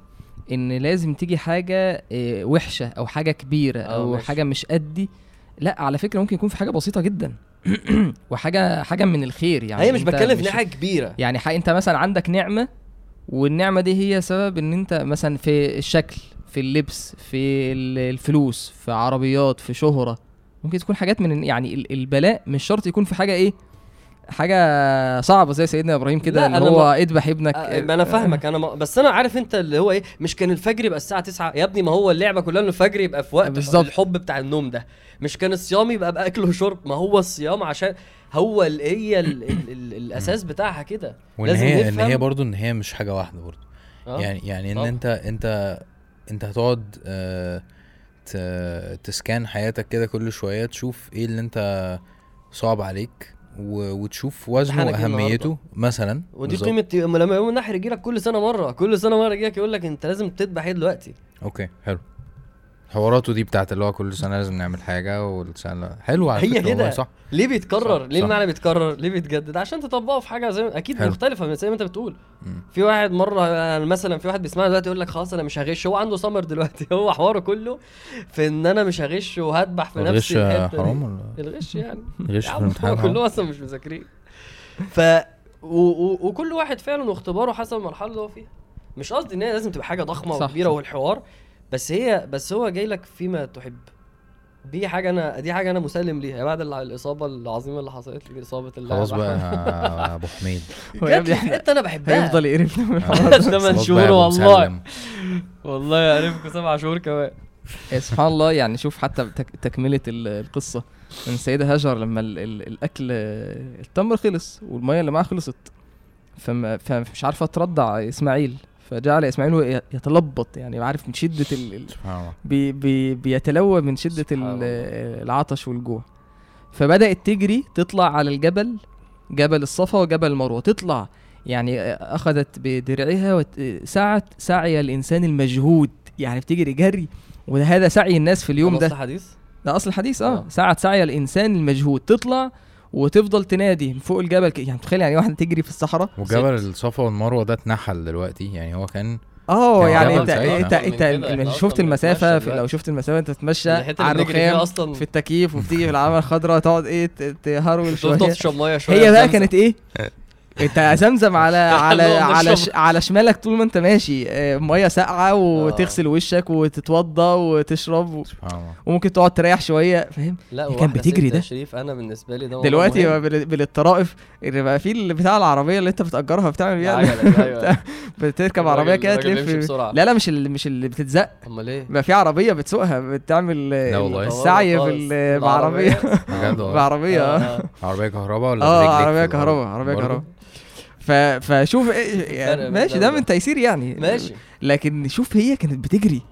إن لازم تيجي حاجة آه، وحشة أو حاجة كبيرة آه، أو ماشي. حاجة مش قدي. لا على فكرة ممكن يكون في حاجة بسيطة جدا. وحاجة حاجة من الخير يعني. هي مش أنت بتكلم في حاجة كبيرة. يعني حق أنت مثلا عندك نعمة والنعمة دي هي سبب إن أنت مثلا في الشكل في اللبس في ال- الفلوس في عربيات في شهرة. ممكن تكون حاجات من يعني ال- البلاء مش شرط يكون في حاجة إيه حاجة صعبة زي سيدنا إبراهيم كده اللي هو ما- اذبح ابنك آه، ما أنا فاهمك أنا ما بس أنا عارف أنت اللي هو إيه مش كان الفجر يبقى الساعة 9 يا ابني ما هو اللعبة كلها إنه الفجر يبقى في وقت بالظبط. الحب بتاع النوم ده مش كان الصيام يبقى بأكل وشرب ما هو الصيام عشان هو هي ال ال ال الأساس بتاعها كده وإن لازم هي إن. هي برضو إن هي مش حاجة واحدة برضو آه. يعني يعني إن طبعا. انت انت أنت هتقعد آه ت- تسكان حياتك كده كل شوية تشوف إيه اللي أنت صعب عليك وتشوف وزنه إيه وأهميته مثلا. ودي. قيمة لما يوم النحر يجي لك كل سنة مرة كل سنة مرة يجي لك يقول لك أنت لازم تذبح إيه دلوقتي. أوكي حلو. حواراته دي بتاعت اللي هو كل سنة لازم نعمل حاجة والسنة حلو على هي كده. صح ليه بيتكرر صح، ليه. المعنى بيتكرر ليه بيتجدد عشان تطبقه في حاجة زي أكيد حلو. مختلفة من زي ما أنت بتقول مم. في واحد مرة يعني مثلا في واحد بيسمعنا دلوقتي يقول لك خلاص أنا مش هغش هو عنده سمر دلوقتي هو حواره كله في إن أنا مش هغش وهذبح في الغش نفسي دي. حرام ولا الغش يعني الغش يا في الامتحان حرام؟ كلهم أصلا مش مذاكرين ف و... و... وكل واحد فعلا واختباره حسب المرحلة اللي هو فيها مش قصدي إن هي لازم تبقى حاجة ضخمة صح، وكبيرة. والحوار بس هي بس هو جاي لك فيما تحب. دي حاجة أنا دي حاجة أنا مسلم ليها. بعد الإصابة العظيمة اللي حصلت لي إصابة اللاعب خلاص بقى. يا أبو حميد. هو يا ابني إحنا حتة أنا بحبها. هيفضل يقرفنا من الحوار. ثمان شهور والله. والله يعرفكم سبع شهور كمان. سبحان الله يعني شوف حتى تك- تكملة ال- القصة. من السيده هاجر لما ال ال الأكل التمر خلص والمية اللي معاه خلصت. فما فمش عارفة ترضع إسماعيل. فجعل إسماعيل يتلبط يعني عارف من شدة ال ال سبحان الله. بي بي بيتلوى من شدة ال-. العطش والجوع. فبدأت تجري تطلع على الجبل جبل الصفا وجبل المروة. تطلع يعني أخذت بدرعها وت- سعت سعي الإنسان المجهود. يعني بتجري جري وهذا سعي الناس في اليوم خلصت ده. حديث؟ ده أصل الحديث آه. آه. ساعة سعي الإنسان المجهود. تطلع وتفضل تنادي من فوق الجبل يعني تخيل يعني واحدة تجري في الصحراء وجبل الصفا والمروة ده اتنحل دلوقتي يعني هو كان آه يعني انت. انت انت, شفت المسافة في لو. شفت المسافة انت تتمشى على الرخام في التكييف وبتيجي في العمل الخضراء تقعد إيه تهرول شوية تفضل تشرب مية شوية هي بقى. كانت إيه انت زمزم على على على. ش على شمالك طول ما انت ماشي آه، مية ساقعة وتغسل وشك وتتوضى وتشرب و- سبحان الله وممكن تقعد تريح شوية فاهم لا كان وواحدة بتجري ده. شريف أنا بالنسبة لي ده دلوقتي مهم. بالطرائف اللي بقى فيه اللي بتاع العربية اللي انت بتأجرها بتعمل بيها العجلة، أيوة. بتركب عربية كده تلف. لا لا مش اللي مش اللي بتتزق أمال إيه بقى في عربية بتسوقها بتعمل لا والله. السعي بعربية بعربية آه آه. عربية كهرباء ولا آه في عربيه؟ كهرباء عربية؟ كهرباء ف... فشوف إيه يعني ماشي ده. من تيسير يعني. ماشي. لكن شوف هي كانت بتجري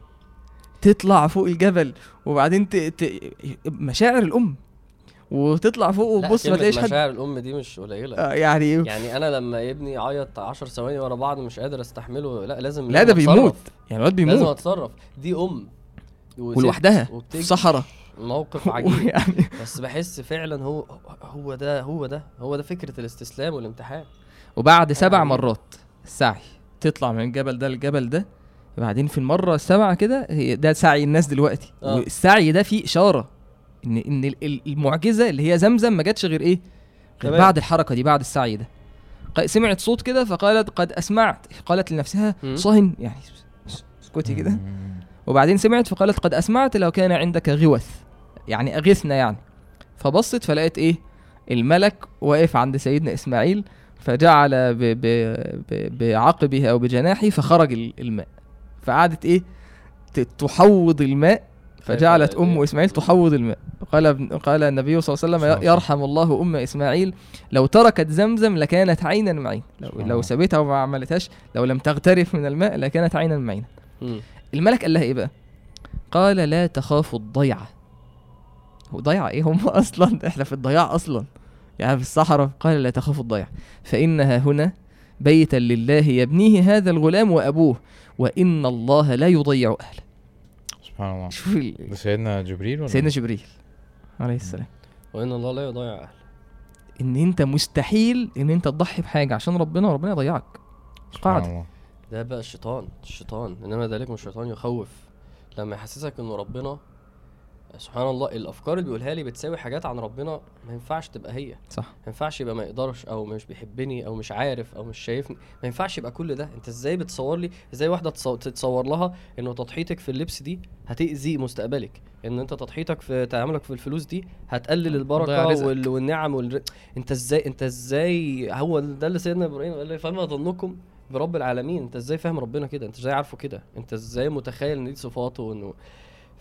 تطلع فوق الجبل وبعدين ت... ت... مشاعر الأم وتطلع فوق وتبص ما تلاقيش حد. مشاعر الأم دي مش قليلة. آه، يعني يعني أنا لما ابني يعيط 10 ثواني ورا بعض مش قادر أستحمله لا لازم لا ده لازم. بيموت. يعني الواد لازم بيموت أتصرف. دي أم. ولوحدها في. صحراء. موقف عجيب. يعني بس بحس فعلا هو هو ده هو ده هو ده فكرة الاستسلام والامتحان. وبعد سبع عجيب. مرات السعي تطلع من الجبل ده للجبل ده وبعدين في المرة السابعة كده هي ده سعي الناس دلوقتي آه. والسعي ده فيه إشارة إن إن ال- ال- المعجزة اللي هي زمزم ما جاتش غير إيه غير. بعد الحركة دي بعد السعي ده سمعت صوت كده فقالت قد أسمعت قالت لنفسها. صهن يعني اس- اسكتي كده. وبعدين سمعت فقالت قد أسمعت لو كان عندك غوث يعني أغثنا يعني فبصت فلقيت إيه الملك واقف عند سيدنا إسماعيل فجعل ب ب ب بعقبه أو بجناحه فخرج ال- الماء. فقعدت إيه؟ تحوض الماء. فجعلت أم؟ إسماعيل تحوض الماء. قال قال النبي صلى الله عليه وسلم يرحم الله أم إسماعيل لو تركت زمزم لكانت عينا معين لو لو. سابتها وما عملتهاش لو لم تغترف من الماء لكانت عينا معينا. الملك قال لها إيه بقى؟ قال لا تخافوا الضيعة. هو ضيعة إيه؟ هم أصلا إحنا في الضياع أصلا. يعني في الصحراء قال لا تخافوا الضيعه فإنها هنا بيتا لله يبنيه هذا الغلام وأبوه وإن الله لا يضيع أهله. سبحان الله. شوف ال- ده سيدنا جبريل ولا سيدنا جبريل عليه السلام. وإن الله لا يضيع أهله. إن أنت مستحيل إن أنت تضحي بحاجة عشان ربنا وربنا يضيعك. الله. ده بقى الشيطان الشيطان. إنما ذلك من الشيطان يخوف. لما يحسسك ان ربنا سبحان الله الأفكار اللي بيقولها لي بتساوي حاجات عن ربنا ما ينفعش تبقى هي. صح. ما ينفعش يبقى ما يقدرش أو مش بيحبني أو مش عارف أو مش شايفني. ما ينفعش يبقى كل ده. أنت إزاي بتصور لي إزاي واحدة تصو- تتصور لها إنه تضحيتك في اللبس دي هتأذي مستقبلك؟ إن أنت تضحيتك في تعاملك في الفلوس دي هتقلل البركة. وال... والنعم والر... أنت إزاي أنت إزاي هو ده اللي سيدنا إبراهيم قال لي فما ظنكم برب العالمين. أنت إزاي فاهم ربنا كده؟ أنت إزاي عارفه كده؟ أنت إزاي متخيل إن دي صفاته وإنه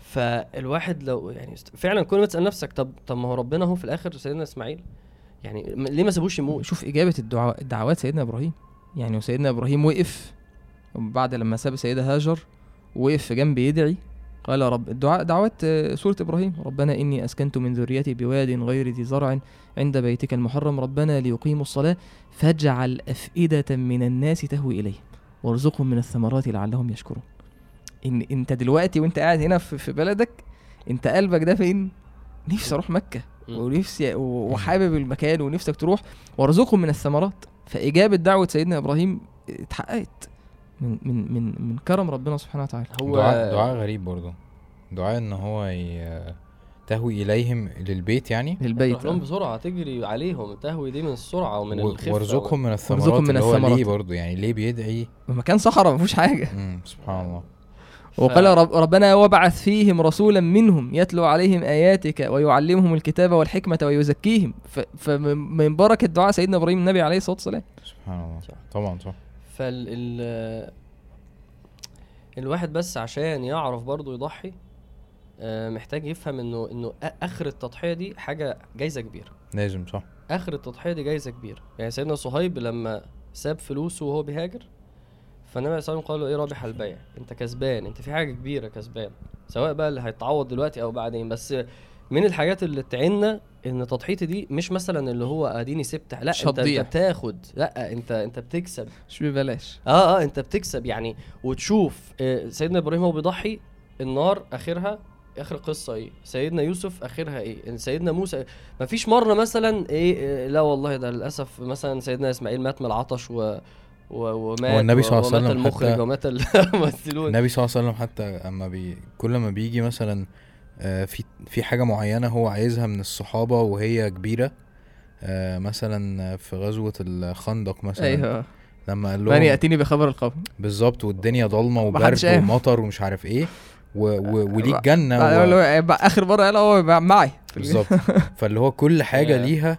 فالواحد لو يعني فعلا كل ما تسال نفسك طب طب ما هو ربنا هو في الآخر سيدنا إسماعيل. يعني ليه ما سابوش يموت؟ شوف إجابة الدعاء الدعوات سيدنا إبراهيم. يعني وسيدنا إبراهيم وقف بعد لما ساب سيدة هاجر وقف جنب يدعي قال رب. الدعاء دعوات سورة إبراهيم. ربنا إني أسكنت من ذريتي بواد غير ذي زرع عند بيتك المحرم. ربنا ليقيموا الصلاة فاجعل أفئدة من الناس تهوي إليهم وارزقهم من الثمرات لعلهم يشكرون. إن أنت دلوقتي وأنت قاعد هنا في, في بلدك أنت قلبك ده فين؟ نفسي أروح مكة. مم. ونفسي وحابب المكان ونفسك تروح. وارزقهم من الثمرات. فإجابة دعوة سيدنا إبراهيم اتحققت من من من من كرم ربنا سبحانه وتعالى. هو دعاء دعاء غريب برضه. دعاء إن هو ي... تهوي إليهم للبيت يعني؟ للبيت. لهم. بسرعة تجري عليهم. تهوي دي من السرعة ومن و- الخفة وارزقهم من الثمرات وارزقهم من الثمرات. ليه برضه يعني ليه بيدعي؟ مكان صحراء ما فيهوش حاجة. مم. سبحان الله. وقال رب ربنا وبعث فيهم رسولا منهم يتلو عليهم آياتك ويعلمهم الكتاب والحكمة ويزكيهم. فمن بركة دعاء سيدنا إبراهيم النبي عليه الصلاة والسلام. سبحان الله. صح. طبعا صح. فال ال الواحد بس عشان يعرف برضه يضحي آه، محتاج يفهم إنه إنه آخر التضحية دي حاجة جايزة كبيرة. لازم صح. آخر التضحية دي جايزة كبيرة. يعني سيدنا صهيب لما ساب فلوسه وهو بيهاجر فالنبي عليه الصلاة والسلام قال له إيه رابح البيع؟ أنت كسبان أنت في حاجة كبيرة كسبان. سواء بقى اللي هيتعوض دلوقتي أو بعدين. بس من الحاجات اللي تعيننا إن تضحيتي دي مش مثلا اللي هو أديني سبت لا انت, هتضيع. أنت بتاخد. لا انت أنت بتكسب. مش ببلاش. آه آه أنت بتكسب يعني. وتشوف آه، سيدنا إبراهيم هو بيضحي النار آخرها آخر القصة إيه؟ سيدنا يوسف آخرها إيه؟ سيدنا موسى ما فيش مرة مثلا إيه آه، لا والله ده للأسف مثلا سيدنا إسماعيل مات من العطش و ومات هو النبي صلى الله عليه وسلم المخرج حتى- ومات الممثلون. النبي صلى الله عليه وسلم حتى أما بي كل ما بيجي مثلا آه، في في حاجة معينة هو عايزها من الصحابة وهي كبيرة آه، مثلا في غزوة الخندق مثلا أيوه. لما قال من لهم يأتيني بخبر القوم بالظبط والدنيا ضلمة وبرد. ومطر ومش عارف إيه و و وليك جنة آه، و... هو آخر مرة قال هو معي بالظبط. فاللي هو كل حاجة. ليها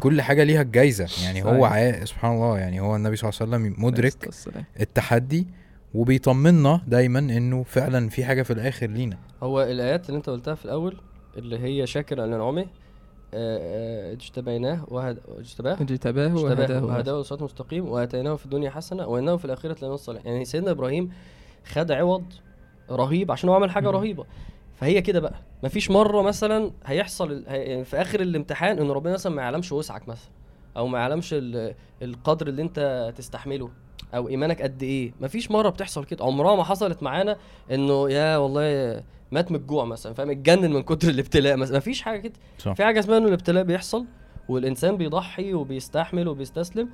كل حاجة ليها الجايزة. يعني هو. عا... سبحان الله يعني هو النبي صلى الله عليه وسلم مدرك. التحدي وبيطمنا دايما إنه فعلا في حاجة في الآخر لينا. هو الآيات اللي أنت قلتها في الأول اللي هي شاكر على نعمه آه، آه، اجتبيناه وهد... اجتباه؟ اجتباه وهداه. وهداه صراط مستقيم وآتيناه في الدنيا حسنة وإنه في الآخرة لمن الصالحين. يعني سيدنا إبراهيم خد عوض رهيب عشان هو عمل حاجة مم. رهيبة. فهي كده بقى. مفيش مرة مثلا هيحصل يعني في آخر الامتحان إن ربنا مثلا ما يعلمش وسعك مثلا أو ما يعلمش ال- القدر اللي أنت تستحمله أو إيمانك قد إيه. مفيش مرة بتحصل كده. عمرها ما حصلت معانا إنه يا والله مات من الجوع مثلا فاهم؟ اتجنن من كتر الابتلاء مثلا. مفيش حاجة كده. صح. في حاجة اسمها إنه الابتلاء بيحصل والإنسان بيضحي وبيستحمل وبيستسلم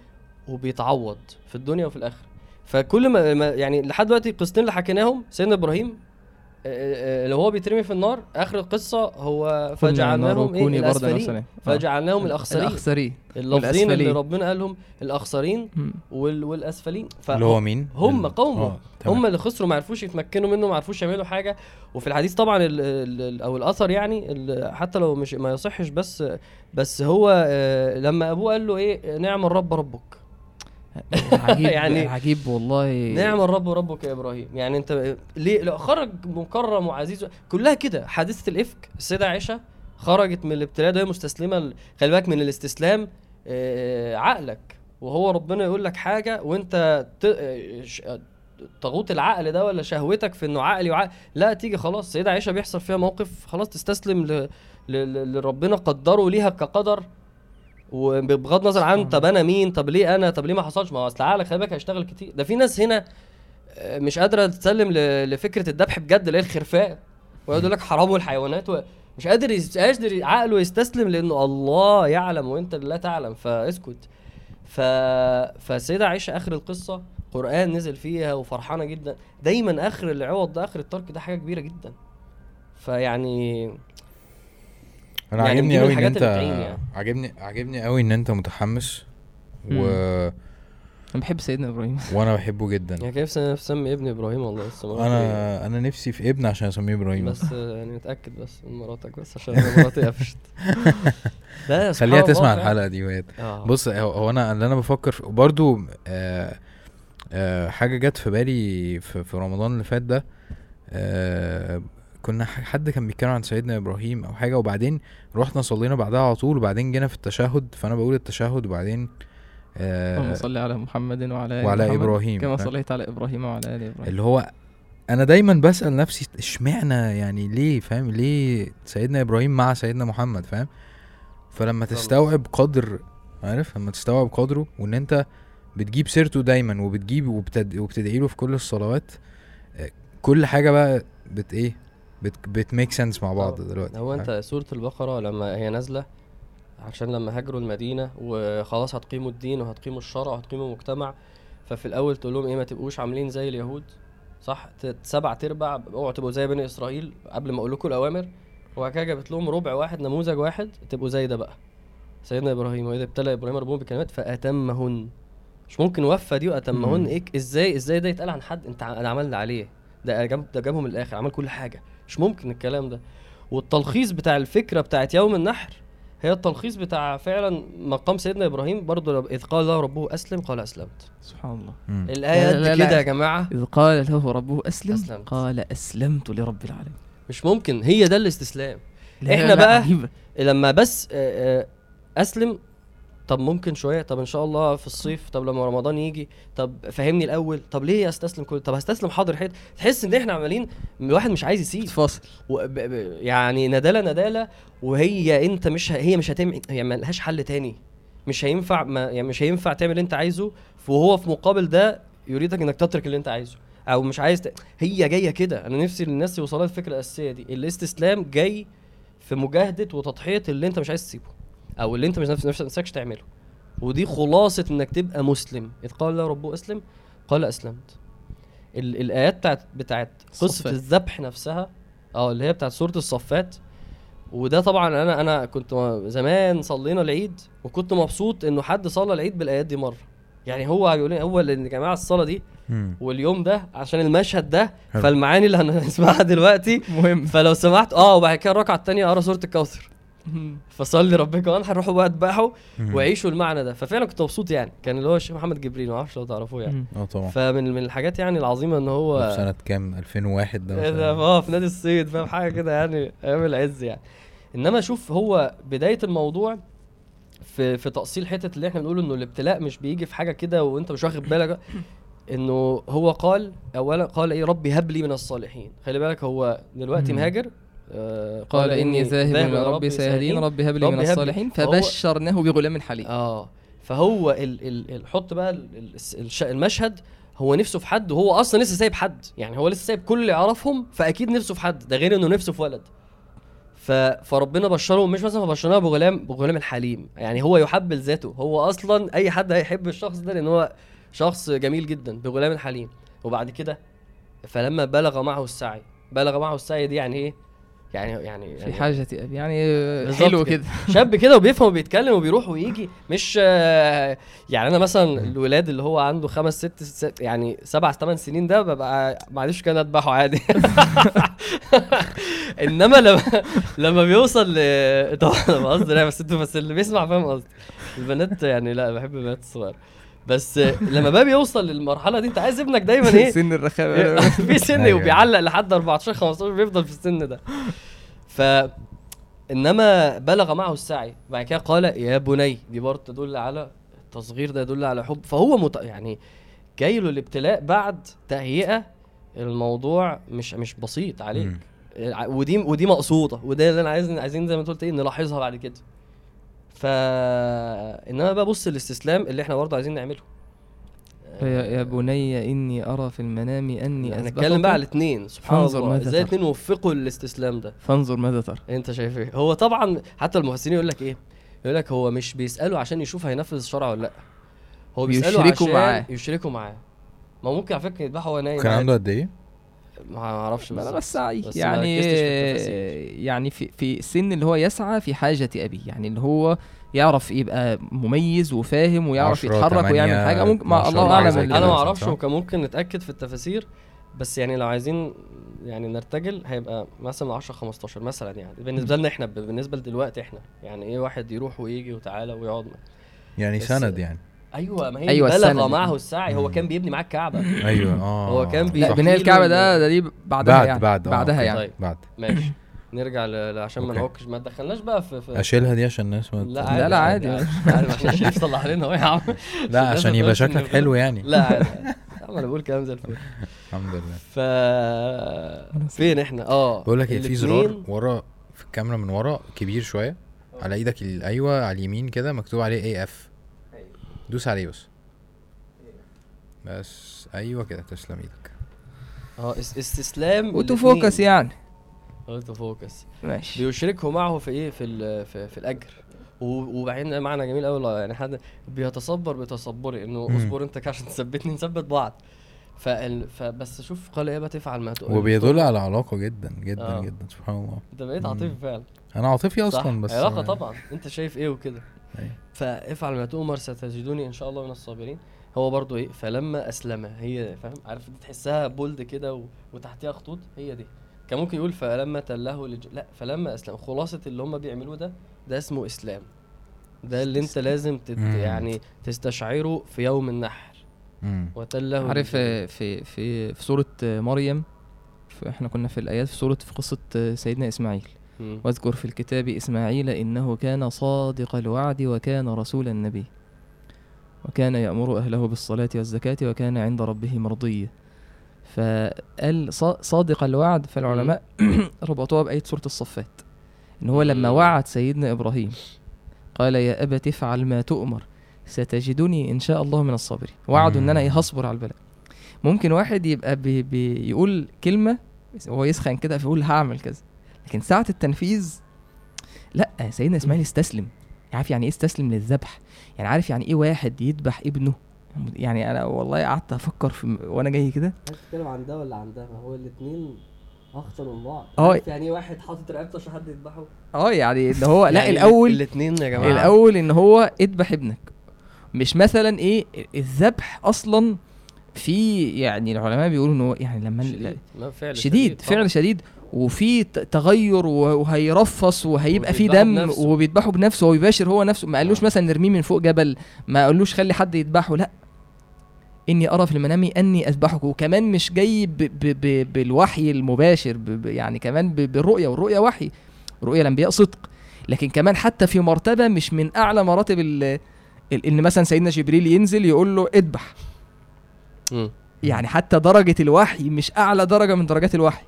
وبيتعوض في الدنيا وفي الآخرة. فكل ما- يعني لحد دلوقتي القصتين اللي حكيناهم سيدنا إبراهيم اللي هو بيترمي في النار آخر القصة هو فجعلناهم إيه؟ الأسفلين. فجعلناهم الأخسرين. الأخسرين. اللفظين اللي. ربنا قالهم الأخسرين. وال والأسفلين. اللي هو مين؟ هم قومه آه،. هم اللي خسروا ما عرفوش يتمكنوا منه ما عرفوش يعملوا حاجة. وفي الحديث طبعا ال ال أو الأثر يعني ال- حتى لو مش ما يصحش بس بس هو آه، لما أبوه قال له إيه نعم الرب ربك. عجيب يعني- يعني عجيب والله. نعم الرب ربك يا إبراهيم. يعني أنت ليه لا خرج مكرم وعزيز كلها كده. حادثة الإفك السيدة عائشة خرجت من الابتلاء ده وهي مستسلمة خلي بالك من الاستسلام آه، عقلك. وهو ربنا يقول لك حاجة وأنت ت- آه، آه، طاغوت العقل ده ولا شهوتك في إنه عقلي وعقل لا تيجي خلاص. السيدة عائشة بيحصل فيها موقف خلاص تستسلم. ل- لربنا قدره ليها كقدر. وبغض النظر عن طب أنا مين طب ليه أنا طب ليه ما حصلش؟ ما هو أصل عقلك خلي بالك هيشتغل كتير. ده في ناس هنا آه، مش قادرة تسلم. لفكرة الذبح بجد اللي هي الخرفان ويقعد يقول لك حرام الحيوانات و... مش قادر. قادر عقله يستسلم لأنه الله يعلم وأنت لا تعلم. فاسكت. ف... فالسيدة عائشه آخر القصة قرآن نزل فيها وفرحانة جدا. دايما آخر العوض ده آخر الترك ده حاجة كبيرة جدا. فيعني أنا يعني عاجبني قوي إن أنت يعني. عاجبني عاجبني قوي إن أنت متحمس و... أنا بحب سيدنا إبراهيم. وأنا بحبه جدا. يعني كيف اسمي ابني إبراهيم والله لسه قلت أنا أنا نفسي في ابن عشان أسميه. إبراهيم. بس آه، يعني متأكد بس من مراتك بس عشان مراتي قفشت. لا خليها تسمع. الحلقة دي وهي. آه. بص هو أنا اللي أنا بفكر برضو آه آه حاجة جت في بالي في, في رمضان اللي فات ده آه كنا حد كان بيتكلم عن سيدنا إبراهيم أو حاجة وبعدين رحنا صلينا بعدها على طول وبعدين جينا في التشهد فأنا بقول التشهد وبعدين اللهم آه صل على محمد وعلى آل وعلى محمد إبراهيم. كما فاهم؟ صليت على إبراهيم وعلى آل إبراهيم. اللي هو أنا دايما بسأل نفسي إشمعنى يعني ليه؟ فاهم؟ ليه سيدنا إبراهيم مع سيدنا محمد؟ فاهم؟ فلما. تستوعب قدر عارف؟ لما تستوعب قدره وإن أنت بتجيب سيرته دايما وبتجيب وبتد... وبتدعي له في كل الصلوات آه، كل حاجة بقى بت إيه؟ بت بتميك سنس مع بعض طبعا. دلوقتي. هو انت سورة البقرة لما هي نازلة عشان لما هاجروا المدينة وخلاص هتقيموا الدين وهتقيموا الشرع وهتقيموا المجتمع ففي الأول تقول لهم إيه ما تبقوش عاملين زي اليهود صح؟ سبع تربع اوعوا تبقوا زي بني إسرائيل قبل ما أقول لكم الأوامر. وبعد كده جابت لهم ربع واحد نموذج واحد تبقوا زي ده بقى. سيدنا إبراهيم وإذا ابتلى إبراهيم ربهم بكلمات فأتمهن. مش ممكن وفى دي وأتمهن. مم. إيه إزاي إزاي ده يتقال عن حد؟ أنت أنا عملنا عليه. ده جاب ده جابهم الآخر عمل كل حاجة. مش ممكن الكلام ده والتلخيص بتاع الفكرة بتاعت يوم النحر هي التلخيص بتاع فعلا مقام سيدنا إبراهيم برضه لو- إذ قال له ربه أسلم قال أسلمت سبحان الله مم. الآية لا. كده يا جماعة إذ قال له ربه أسلم أسلمت. قال أسلمت لرب العالمين مش ممكن هي ده الاستسلام لا، لا، بقى- عجيبة. لما بس آه، آه، أسلم طب ممكن شوية طب إن شاء الله في الصيف طب لما رمضان يجي طب فهمني الأول طب ليه استسلم كل طب هستسلم حاضر حيت تحس إن إحنا عمالين الواحد مش عايز يسيب. تتفاصل و- ب- ب- يعني ندالة ندالة وهي أنت مش ه- هي مش هتعمل هي ما لهاش حل تاني. مش هينفع ما يعني مش هينفع تعمل اللي أنت عايزه وهو في مقابل ده يريدك إنك تترك اللي أنت عايزه. أو مش عايز ت... هي جاية كده. أنا نفسي الناس يوصلها الفكرة الأساسية دي. الإستسلام جاي في مجاهدة وتضحية اللي أنت مش عايز تسيبه. أو اللي أنت مش نفس نفس- نفسكش تعمله. ودي خلاصة إنك تبقى مسلم. إذ قال له ربه أسلم قال أسلمت. ال- الآيات بتاعت بتاعت قصة. الذبح نفسها آه اللي هي بتاعت سورة الصفات. وده طبعا أنا أنا كنت زمان صلينا العيد وكنت مبسوط إنه حد صلى العيد بالآيات دي مرة. يعني هو بيقول لي هو اللي يا جماعة الصلاة دي. واليوم ده عشان المشهد ده حلو. فالمعاني اللي هنسمعها دلوقتي. مهم. فلو سمحت آه وبعد كده الركعة الثانية أقرأ سورة الكوثر. فصلي ربك وانحر روحوا بقى اذبحوا مم. وعيشوا المعنى ده. ففعلا كنت مبسوط يعني. كان اللي هو الشيخ محمد جبريل ما أعرفش لو تعرفوه يعني. آه طبعا. فمن من الحاجات يعني العظيمة إن هو في سنة كام؟ 2001 ده إيه مثلاً. آه في نادي الصيد فاهم؟ حاجة كده يعني أيام العز يعني. إنما شوف هو بداية الموضوع في في تأصيل حتة اللي إحنا بنقول إنه الابتلاء مش بيجي في حاجة كده وأنت مش واخد بالك. إنه هو قال اولا قال إيه؟ ربي هب لي من الصالحين. خلي بالك هو دلوقتي. مهاجر قال إني ذاهب إلى ربي سيهدين ربي هب لي من. الصالحين. فبشرناه بغلام حليم آه فهو ال ال ال حط بقى ال ال الش- المشهد هو نفسه في حد وهو أصلا لسه سايب حد. يعني هو لسه سايب كل اللي يعرفهم فأكيد نفسه في حد. ده غير إنه نفسه في ولد. ف فربنا بشره مش مثلا بشرناه بغلام بغلام الحليم. يعني هو يحب لذاته هو أصلا أي حد هيحب الشخص ده لأن هو شخص جميل جدا بغلام الحليم. وبعد كده فلما بلغ معه السعي بلغ معه السعي دي يعني إيه؟ يعني يعني, في يعني حاجة أبي يعني حلو كده. شاب كده وبيفهم وبيتكلم وبيروح ويجي مش يعني أنا مثلا الولاد اللي هو عنده خمس ست, ست يعني سبع ثمان سنين ده ببقى معلش كان أذبحه عادي. إنما لما لما بيوصل ل طبعا أنا بهزر يعني بس أنتوا بس اللي بيسمع فاهم قصدي. البنات يعني لا بحب البنات الصغيرة. بس لما بقى بيوصل للمرحلة دي انت عايز ابنك دايما إيه؟ سن الرخامة. في سن أيوة. وبيعلق لحد 14 15 بيفضل في السن ده. ف إنما بلغ معه السعي. بعد كده قال يا بني دي برضه تدل على التصغير ده يدل على حب. فهو مت... يعني جاي له الابتلاء بعد تهيئة الموضوع مش مش بسيط عليك. ودي ودي مقصودة. وده اللي أنا عايز عايزين زي ما أنت قلت إيه نلاحظها بعد كده. ف إنما بقى بص الاستسلام اللي إحنا برضه عايزين نعمله. يا يا بني إني أرى في المنام أني هنتكلم بقى على الاثنين سبحان الله. إزاي. الاثنين وفقوا الاستسلام ده؟ فانظر ماذا ترى. أنت شايف إيه؟ هو طبعا حتى المفسرين يقول لك إيه؟ يقول لك هو مش بيساله عشان يشوف هينفذ الشرع ولا لأ. هو بيساله يشركوا عشان معاه. يشركوا معاه. ما هو ممكن على فكرة يذبحه وهو نايم كان. عنده قد إيه؟ ما أعرفش. بس يعني. يعني في في السن اللي هو يسعى في حاجة أبيه يعني اللي هو يعرف يبقى مميز وفاهم ويعرف يتحرك ويعمل حاجة ممكن ما 12 الله كده. أنا ما؟ أعرفش وكان ممكن نتأكد في التفاسير بس يعني لو عايزين يعني نرتجل هيبقى مثلا 10 15 مثلا يعني بالنسبة لنا إحنا بالنسبة لدلوقتي إحنا يعني إيه واحد يروح ويجي وتعالى ويقعد يعني سند يعني أيوه ما هي أيوة، بلغ. معه السعي. هو. كان بيبني معاه الكعبه أيوه آه. هو كان بي- لا صح. بناء الكعبة ده ده دي بعدها بعد يعني بعد آه، بعدها okay. يعني. طيب. بعد. ماشي. نرجع ل... عشان ما. نعكش. ما تدخلناش بقى في, في أشيلها دي عشان الناس ما لا عادي لا، عادي. عادي. عشان الشريف طلع علينا اهو يا عم. لا عشان يبقى شكلك حلو يعني. لا عادي. أنا بقول كلام زي الفل. الحمد لله. ف فين إحنا؟ آه بقول لك إيه في زرار ورا في الكاميرا من ورا كبير شوية. على إيدك أيوه على اليمين كده مكتوب عليه AF دوس عليه بس. بس أيوه كده تسلم إيدك. آه اس- استسلام auto focus يعني. auto focus ماشي. بيشركه معه في إيه؟ في ال- في, في الأجر. وبعدين معنى جميل قوي يعني حد بيتصبر بتصبري إنه. اصبر أنت عشان تثبتني نثبت بعض. فال... فبس شوف قال إيه بتفعل ما تقول وبيدل على علاقة جدا جدا آه. جدا سبحان الله. أنت بقيت. عاطفي فعلا. أنا عاطفي أصلا بس علاقة طبعا. أنت شايف إيه وكده. فافعل ما تؤمر ستجدني إن شاء الله من الصابرين. هو برضو إيه فلما أسلم هي فاهم عارف دي تحسها بولد كده و... وتحتيها خطوط هي دي. كان ممكن يقول فلما تله لج... لا فلما أسلم. خلاصة اللي هم بيعملوه ده ده اسمه إسلام. ده اللي أنت لازم تت... يعني تستشعره في يوم النحر. وتله عارف في في في سورة آه، مريم إحنا كنا في الآيات في سورة في قصة آه، سيدنا إسماعيل. مم. واذكر في الكتاب إسماعيل إنه كان صادق الوعد وكان رسولا نبي وكان يأمر أهله بالصلاة والزكاة وكان عند ربه مرضيا فقال صا- صادق الوعد فالعلماء ربطوها بآية سورة الصفات. إن هو لما. وعد سيدنا إبراهيم قال يا أبت افعل ما تؤمر ستجدني إن شاء الله من الصابرين. وعده إن أنا إيه. هصبر على البلاء. ممكن واحد يبقى بي بيقول كلمة هو يسخن كده فيقول هعمل كذا. لكن ساعة التنفيذ لأ سيدنا إسماعيل استسلم. عارف يعني إيه استسلم للذبح؟ يعني عارف يعني إيه واحد يذبح ابنه؟ يعني أنا والله قعدت أفكر في وأنا جاي كده. تتكلم عن ده ولا عن ده؟ هو الاثنين اخطر من بعض. آه. يعني إيه واحد حاطط رقبته عشان حد يذبحه؟ آه يعني ان هو لأ يعني الأول الاثنين يا جماعة. الأول إن هو اذبح ابنك. مش مثلا إيه الذبح أصلا في يعني العلماء بيقولوا إن هو يعني لما شديد. ما فعل شديد طبعاً. فعل شديد. وفي تغير وهيرفص وهيبقى في دم. وبيذبحه بنفسه هو يباشر هو نفسه. ما قالوش آه. مثلا نرميه من فوق جبل ما قالوش خلي حد يذبحه لا. إني أرى في المنام أني أذبحك. وكمان مش جاي ب ب ب بالوحي المباشر ب ب يعني كمان ب بالرؤية والرؤية وحي. رؤية الأنبياء صدق. لكن كمان حتى في مرتبة مش من أعلى مراتب إن مثلا سيدنا جبريل ينزل يقول له اذبح. يعني حتى درجة الوحي مش أعلى درجة من درجات الوحي.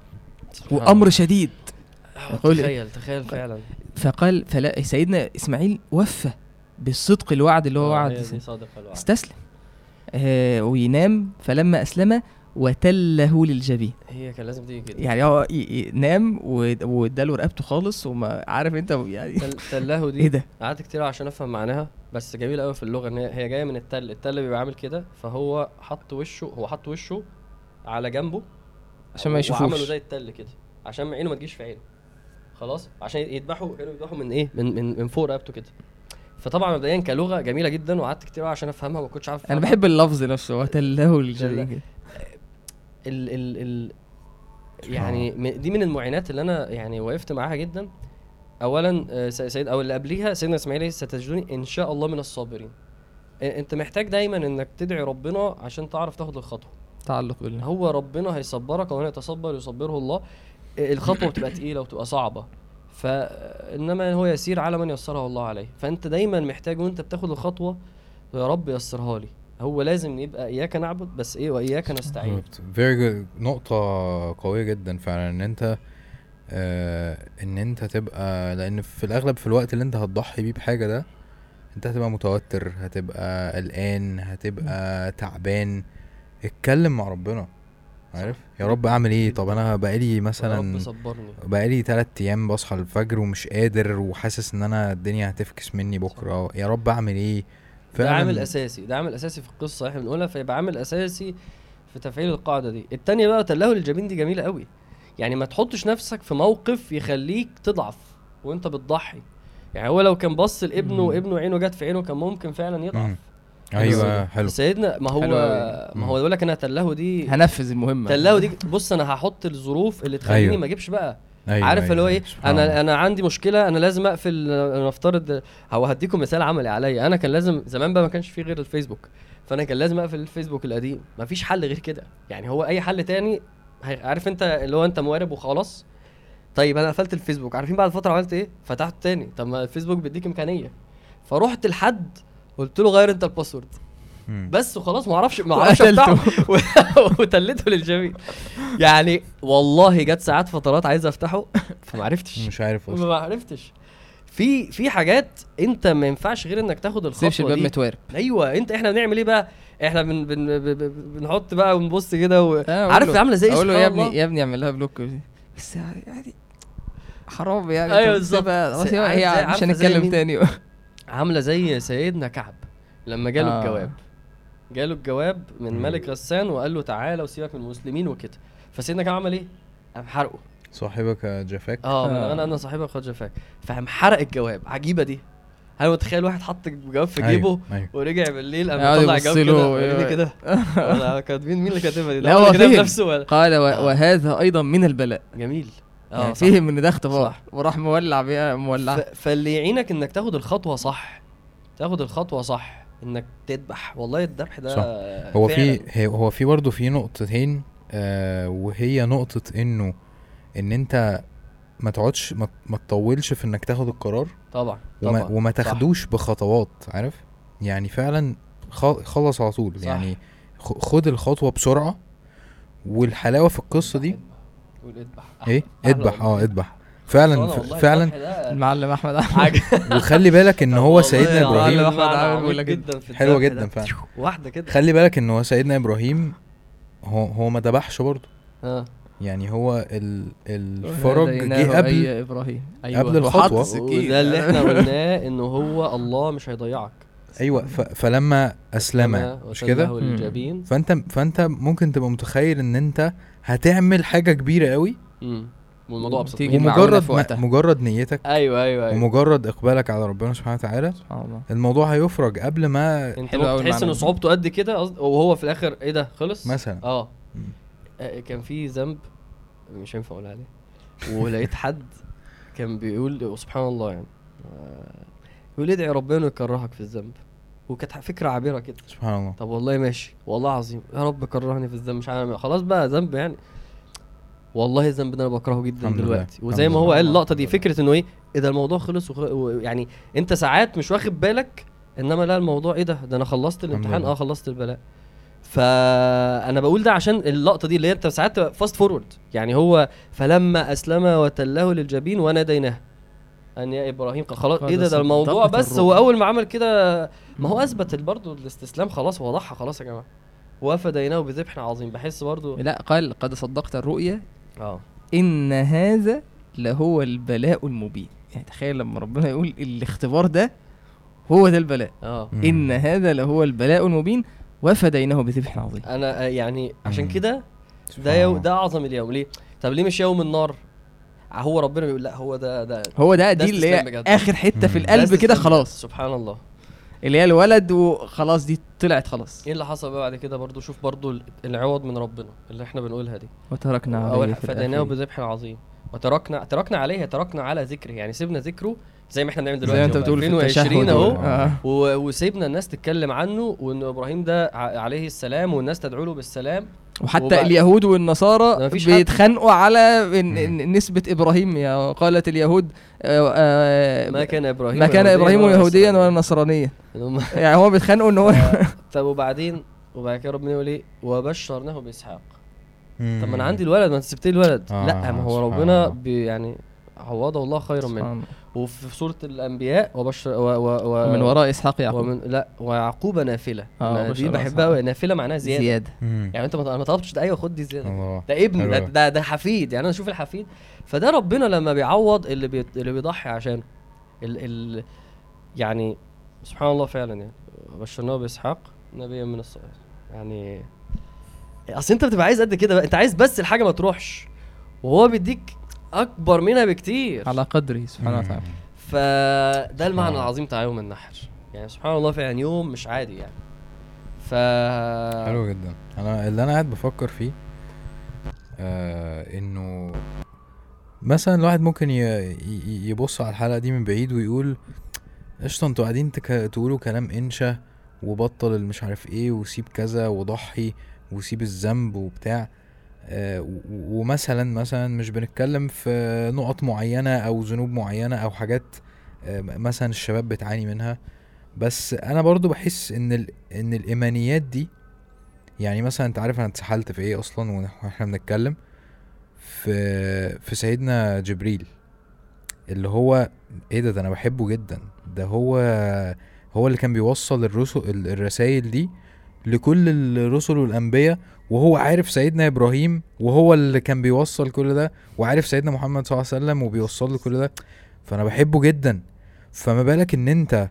وأمر. شديد. آه، تخيل تخيل فعلا. فقال فلا سيدنا إسماعيل وفى بالصدق الوعد اللي هو آه، وعد. استسلم. آه وينام فلما أسلم وتله للجبين. هي كان لازم تيجي كده. يعني هو نام واداله رقبته خالص وما عارف انت يعني تل- تله دي. إيه ده؟ قعدت كتير عشان أفهم معناها بس جميل قوي في اللغة إن هي هي جاية من التل التل بيبقى عامل كده فهو حط وشه هو حط وشه على جنبه عشان ما يشوفوش. وعملوا زي التل كده عشان عينه ما تجيش في عينه. خلاص؟ عشان يذبحوا كانوا يذبحوا من إيه؟ من من, من فوق رقبته كده. فطبعا مبدئيا كلغة جميلة جدا وقعدت كتير عشان أفهمها وما كنتش عارف أنا. بحب اللفظ نفسه وتله للجبين تله. ال ال ال يعني دي من المعينات اللي أنا يعني وقفت معاها جدا. اولا آه، سيد أو اللي قبليها سيدنا إسماعيل ستجدني إن شاء الله من الصابرين. أنت محتاج دايما إنك تدعي ربنا عشان تعرف تاخد الخطوة. تعلق بالله. هو ربنا هيصبرك ومن يتصبر يصبره الله. الخطوة بتبقى تقيلة وتبقى صعبة. فانما هو يسير على من يسرها الله عليه. فأنت دايما محتاج وأنت بتاخد الخطوة يا رب يسرها لي. هو لازم يبقى إياك نعبد بس إيه وإياك نستعين. very good نقطة قوية جدا فعلا إن أنت آه إن أنت تبقى لأن في الأغلب في الوقت اللي أنت هتضحي بيه بحاجة ده أنت هتبقى متوتر هتبقى قلقان هتبقى تعبان. اتكلم مع ربنا عارف؟ يا رب أعمل إيه؟ طب أنا بقالي يا رب مثلا صبرني. بقالي تلات أيام بصحى الفجر ومش قادر وحاسس إن أنا الدنيا هتفكس مني بكرة. يا رب أعمل إيه؟ ده عامل أساسي ده عامل أساسي في القصة إحنا بنقولها فيبقى عامل أساسي في تفعيل القاعدة دي. التانية بقى تلهو للجبين دي جميلة قوي. يعني ما تحطش نفسك في موقف يخليك تضعف وأنت بتضحي. يعني هو لو كان بص لابنه. وابنه عينه جت في عينه كان ممكن فعلا يضعف. أيوه حلو. سيدنا ما هو. ما هو يقول لك أنا تلهو دي هنفذ المهمة. تلهو دي بص أنا هحط الظروف اللي تخليني أيوه. ما أجيبش بقى. أيوة عارف اللي هو أيوة. إيه؟ أنا. أنا عندي مشكلة أنا لازم أقفل أنا نفترض هو هديكم مثال عملي عليا. أنا كان لازم زمان بقى ما كانش فيه غير الفيسبوك. فأنا كان لازم أقفل الفيسبوك القديم. ما فيش حل غير كده. يعني هو أي حل تاني عارف أنت اللي هو أنت موارب وخلاص؟ طيب أنا قفلت الفيسبوك. عارفين بعد فترة عملت إيه؟ فتحت تاني. طب ما الفيسبوك بيديك إمكانية. فرحت لحد قلت له غير انت الباسورد. بس وخلاص ما أعرفش ما أعرفش وتلته للجميع. يعني والله جت ساعات فترات عايز افتحه فما عرفتش. مش عارف أصلا. ما عرفتش. في في حاجات انت ما ينفعش غير انك تاخد سيبش الخطوه الباب دي. متوارب. أيوه انت إحنا بنعمل إيه بقى؟ إحنا بن بن بنحط بقى ونبص كده و... آه، عارف له- عاملة زي أقول له يا. ابني يا ابني اعمل لها بلوك بس يعني حرام يعني. طب بالظبط. هي مش هنتكلم مين؟ تاني. عاملة زي سيدنا كعب لما جاله آه. الجواب جاله الجواب من. ملك غسان وقال له تعالى وسيبك من المسلمين وكده فسيدنا كعب عمل إيه؟ قام حرقه صاحبك جفاك آه من آه. أنا أنا صاحبك خد جفاك فقام حرق الجواب عجيبة دي هل متخيل واحد حط الجواب في جيبه أيوة. ورجع بالليل قام طلع له كده كده ولا كاتبين مين اللي كاتبها دي؟ لا، هو. بنفسه ولا قال آه. وهذا أيضا من البلاء جميل يعني آه صح. فهم ان ده اختبار صح. وراح مولع بيها مولع ف- فاللي يعينك إنك تاخد الخطوة صح تاخد الخطوة صح إنك تذبح والله الذبح ده صح. هو. في هو في برضه في نقطتين آه وهي نقطة إنه إن أنت ما تقعدش ما, ما تطولش في إنك تاخد القرار طبعا وما, طبعا وما صح. تاخدوش بخطوات عارف يعني فعلا خ- خلص على طول صح. يعني خ- خد الخطوة بسرعة والحلاوة في القصة دي اذبح. إيه؟ اذبح. آه اذبح. فعلا فعلا. ده المعلم أحمد أحمد. عاجب. وخلي بالك إن هو سيدنا إبراهيم. لك جدا الذبح جدا ده. فعلا. واحدة كده. خلي بالك إن هو سيدنا إبراهيم هو هو ما ذبحش برضه. آه. يعني هو ال الفرج جه قبل أي إبراهيم. قبل وحط الخطوة. السكين. وده اللي إحنا قلناه إن هو الله مش هيضيعك. أيوه ف فلما اسلم مش كده؟ فأنت فأنت ممكن تبقى متخيل إن أنت هتعمل حاجة كبيرة قوي؟ مم. والموضوع أبسط. تيجي ومجرد في ما وقتها. مجرد نيتك. أيوه أيوه أيوه. ومجرد إقبالك على ربنا سبحانه وتعالى. سبحان الله. الموضوع هيفرج قبل ما أنت تحس إن. صعوبته قد كده؟ وهو في الآخر إيه ده خلص؟ مثلا. آه. آه، كان في ذنب مش هينفع أقول عليه. ولقيت حد كان بيقول سبحان الله يعني. آه، يقول ادعي ربنا يكرهك في الذنب. وكانت فكرة عابرة كده سبحان الله. طب والله ماشي. والله عظيم يا رب كرهني في الذنب. مش عارف خلاص بقى ذنب يعني. والله الذنب ده أنا بكرهه جدا لله. دلوقتي. وزي الحمد ما هو. قال اللقطة دي. فكرة إنه إيه؟ إيه ده الموضوع خلص وخ... و... يعني أنت ساعات مش واخد بالك إنما لا الموضوع إيه ده؟ ده أنا خلصت الامتحان. آه خلصت البلاء. فأنا بقول ده عشان اللقطة دي اللي هي أنت ساعات fast forward. يعني هو فلما أسلم وتله للجبين وناديناه. أن يا إبراهيم قال خلاص إيه ده ده الموضوع بس هو. أول ما عمل كده ما هو أثبت برضه الاستسلام خلاص هو ضحى خلاص يا جماعة. وفديناه بذبح عظيم. بحس برضه لا قال قد صدقت الرؤيا. آه. إن هذا لهو البلاء المبين. يعني تخيل لما ربنا يقول الاختبار ده هو ده البلاء. آه. إن هذا لهو البلاء المبين وفديناه بذبح عظيم. أنا آه، يعني عشان. كده ده يو. ده أعظم اليوم. ليه؟ طب ليه مش يوم النار؟ هو ربنا بيقول لا هو ده ده هو ده ده دي اللي هي. آخر حتة في. القلب ده كده خلاص. سبحان الله. اللي هي الولد وخلاص دي طلعت خلاص. إيه اللي حصل بقى بعد كده برضو شوف برضو ال- العوض من ربنا اللي إحنا بنقولها دي. وتركنا عليه فديناه. بذبح عظيم. وتركنا تركنا عليه تركنا على ذكره. يعني سيبنا ذكره زي ما إحنا بنعمل دلوقتي زي ما أنت بتقول في 2020 التشهد أهو. آه. و- وسيبنا الناس تتكلم عنه وإن إبراهيم ده عليه السلام والناس تدعو له بالسلام. وحتى وبعد- اليهود والنصارى. بيتخانقوا على إن- مم. إن نسبة إبراهيم يا قالت اليهود آه، آه، ما كان إبراهيم ما كان يهودياً إبراهيم ولا يهوديا نصرانياً. ولا نصرانيا يعني هو بيتخانقوا إن هو طب وبعدين وبعد كده ربنا يقول إيه وبشرناه بإسحاق مم. طب ما أنا عندي الولد ما أنت سبت لي الولد آه، لا ما هو ربنا يعني عوضه الله خيرا منه سبحان الله. وفي سورة الأنبياء وبشر و و و من وراء إسحاق يعقوب. ومن لا ويعقوب نافلة. آه، أنا دي بحبها. قوي نافلة معناها زيادة, زيادة. زيادة مم. يعني أنت ما طلبتش ده. أيوه خد دي زيادة. الله. ده ابن ده. ده ده حفيد. يعني أنا أشوف الحفيد. فده ربنا لما بيعوض اللي بي اللي بيضحي عشانه ال ال يعني سبحان الله فعلا يعني. بشرناه بإسحاق نبيا من الصالحين يعني أصل أنت بتبقى عايز قد كده بقى. أنت عايز بس الحاجة ما تروحش. وهو بيديك أكبر منها بكتير. على قدره سبحانه وتعالى فده المعنى. العظيم بتاع يوم النحر. يعني سبحان الله فعلا يوم مش عادي يعني. ف حلو جدا. أنا اللي أنا قاعد بفكر فيه آه إنه مثلا الواحد ممكن ي- ي- يبص على الحلقة دي من بعيد ويقول قشطة أنتوا قاعدين تك... تقولوا كلام إنشا وبطل المش عارف إيه وسيب كذا وضحي وسيب الذنب وبتاع. ومثلا مثلا مش بنتكلم في نقط معينة أو ذنوب معينة أو حاجات آه مثلا الشباب بتعاني منها. بس أنا برضو بحس إن ال... إن الإيمانيات دي يعني مثلا أنت عارف أنا اتسحلت في إيه أصلا وإحنا بنتكلم؟ في في سيدنا جبريل اللي هو إيه ده؟ ده أنا بحبه جدا. ده هو هو اللي كان بيوصل الرسل الرسائل دي لكل الرسل والأنبياء وهو عارف سيدنا إبراهيم وهو اللي كان بيوصل كل ده وعارف سيدنا محمد صلى الله عليه وسلم وبيوصل له كل ده. فأنا بحبه جدا. فما بالك إن أنت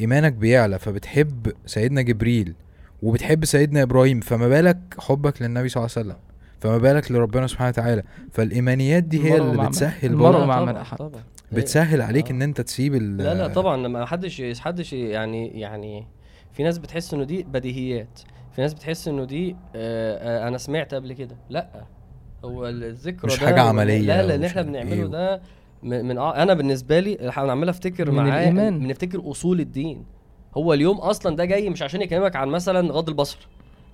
إيمانك بيعلى فبتحب سيدنا جبريل وبتحب سيدنا إبراهيم فما بالك حبك للنبي صلى الله عليه وسلم فما بالك لربنا سبحانه وتعالى. فالإيمانيات دي هي اللي بتسهل المرء برضه. مع من بتسهل عليك آه. إن أنت تسيب ال لا لا طبعا لما حدش حدش يعني يعني في ناس بتحس إنه دي بديهيات. في ناس بتحس إنه دي آه آه أنا سمعت قبل كده. لأ هو الذكرى مش ده حاجة وال- عملية لا لا اللي إحنا بنعمله إيه ده من, آه أنا بالنسبة لي أنا عمال أفتكر معاه. بنفتكر أصول الدين. هو اليوم أصلا ده جاي مش عشان يكلمك عن مثلا غض البصر.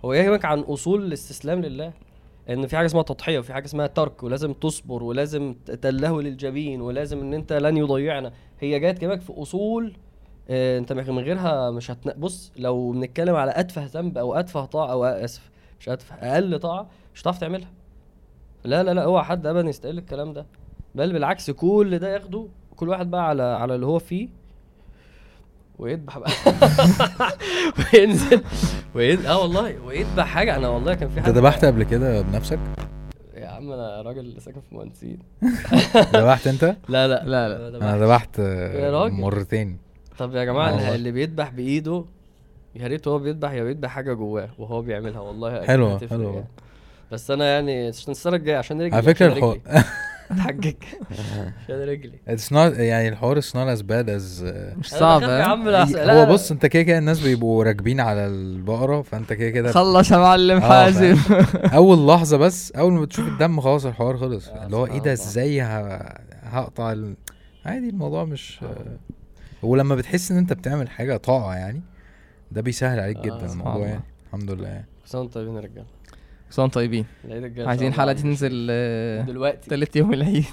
هو يكلمك عن أصول الاستسلام لله. إن في حاجة اسمها تضحية وفي حاجة اسمها ترك ولازم تصبر ولازم تلهو للجبين ولازم إن أنت لن يضيعنا. هي جاية تكلمك في أصول انت من غيرها مش هتن... بص لو بنتكلم على اتفه ذنب أو اتفه طاعة أو آسف مش اتفه أقل طاعة مش هتعرف تعملها. لا لا لا اوعى حد ابدا يستقل الكلام ده. بل بالعكس كل ده ياخده كل واحد بقى على على اللي هو فيه. ويذبح بقى. وينزل. وين آه والله ويذبح حاجة. أنا والله كان في أنت حد ذبحت قبل كده بنفسك؟ يا عم أنا راجل ساكن في مهندسين. ذبحت أنت؟ لا لا لا، لا. أنا. ذبحت آه،. مرتين. طب يا جماعة آه والله. اللي, بيذبح بإيده يا ريت هو بيذبح يا بيذبح حاجة جواه وهو بيعملها والله هتفرق حلوة. يعني. بس أنا يعني عشان السنة الجايه عشان رجلي على فكرة الحوار. اتحجج عشان رجلي it's not يعني الحوار not as bad as آه، مش صعب يا؟ عم هو بص انت كده كده الناس بيبقوا راكبين على البقرة فانت كده كده خلص يا معلم آه، حازم أول لحظة بس أول ما تشوف الدم خلاص الحوار خلص آه، اللي هو إيه ده. إزاي هقطع. عادي الموضوع مش ولما بتحس إن أنت بتعمل حاجة طاعه يعني ده بيسهل عليك آه، جدا الموضوع الله. يعني. الحمد لله يعني. كل سنه وأنتم طيبين يا رجالة. طيبين العيد الجاي إن عايزين دي عندي تنزل آه، دلوقتي. تالت يوم العيد.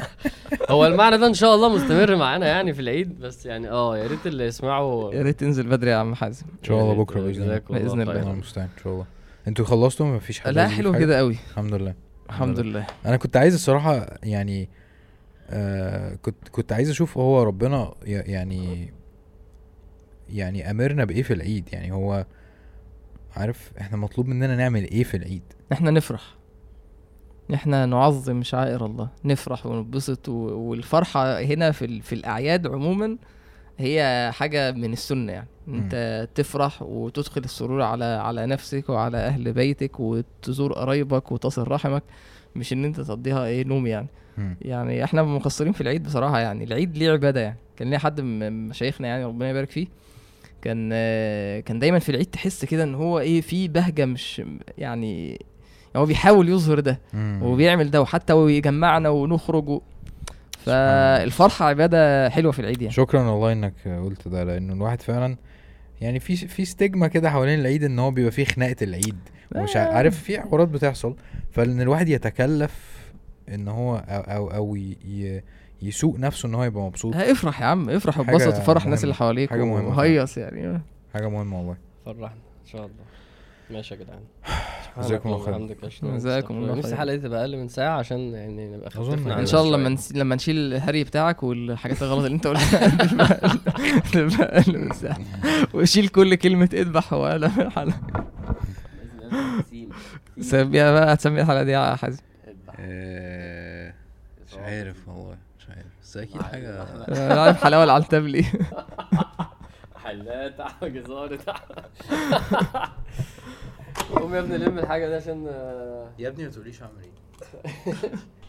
هو المعنى ده إن شاء الله مستمر معانا يعني في العيد بس يعني آه يا ريت اللي يسمعوا يا ريت تنزل بدري يا عم حازم. إن شاء الله. بكرة بإذن الله. جزاكم الله المستعان إن شاء الله. أنتوا خلصتوا؟ مفيش حد لا حلو؟ كده قوي الحمد لله. الحمد لله. أنا كنت عايز الصراحة يعني آه كنت كنت عايز أشوف هو ربنا يعني يعني أمرنا بإيه في العيد؟ يعني هو عارف إحنا مطلوب مننا نعمل إيه في العيد؟ إحنا نفرح. إحنا نعظم شعائر الله. نفرح ونبسط و- والفرحة هنا في في الأعياد عموما هي حاجة من السنة يعني. إنت تفرح وتدخل السرور على على نفسك وعلى أهل بيتك وتزور قرايبك وتصل رحمك مش إن إنت تقضيها إيه نوم يعني. يعني إحنا مقصرين في العيد بصراحة يعني. العيد ليه عبادة يعني. كان ليه حد من مشايخنا يعني ربنا يبارك فيه. كان كان دايما في العيد تحس كده إن هو إيه في بهجة مش يعني هو بيحاول يظهر ده. وبيعمل ده وحتى ويجمعنا ونخرج و... فالفرحة عبادة حلوة في العيد يعني. شكرا والله إنك قلت ده لأنه الواحد فعلا يعني في في ستيجما كده حوالين العيد إن هو بيبقى فيه خناقة العيد. ومش آه. عارف في حوارات بتحصل فإن الواحد يتكلف إن هو أو أو, أو ي- ي- يسوق نفسه إن هو يبقى مبسوط ها افرح يا عم افرح واتبسط وفرح الناس. اللي حواليك حاجة مهمة فعلا. وهيص يعني حاجة مهمة والله فرحنا إن شاء الله ماشي يا جدعان جزاكم الله خير. جزاكم الله نفسي خير. الحلقة دي تبقى أقل من ساعة عشان يعني نبقى كده. عن إن شاء الله. لما. لما نشيل الهري بتاعك والحاجات الغلط اللي أنت قلتها نبقى- نبقى أقل من ساعة وشيل كل كلمة اذبح ولا من الحلقة سميها بقى هتسمي الحلقة دي يا حازم آه، مش عارف والله مش عارف. بس أكيد حاجة أنا عارف حلاوة العنتبلي حلات جزارة قوم يا ابني لم الحاجة دي عشان آه، يا ابني ما تقوليش اعمل إيه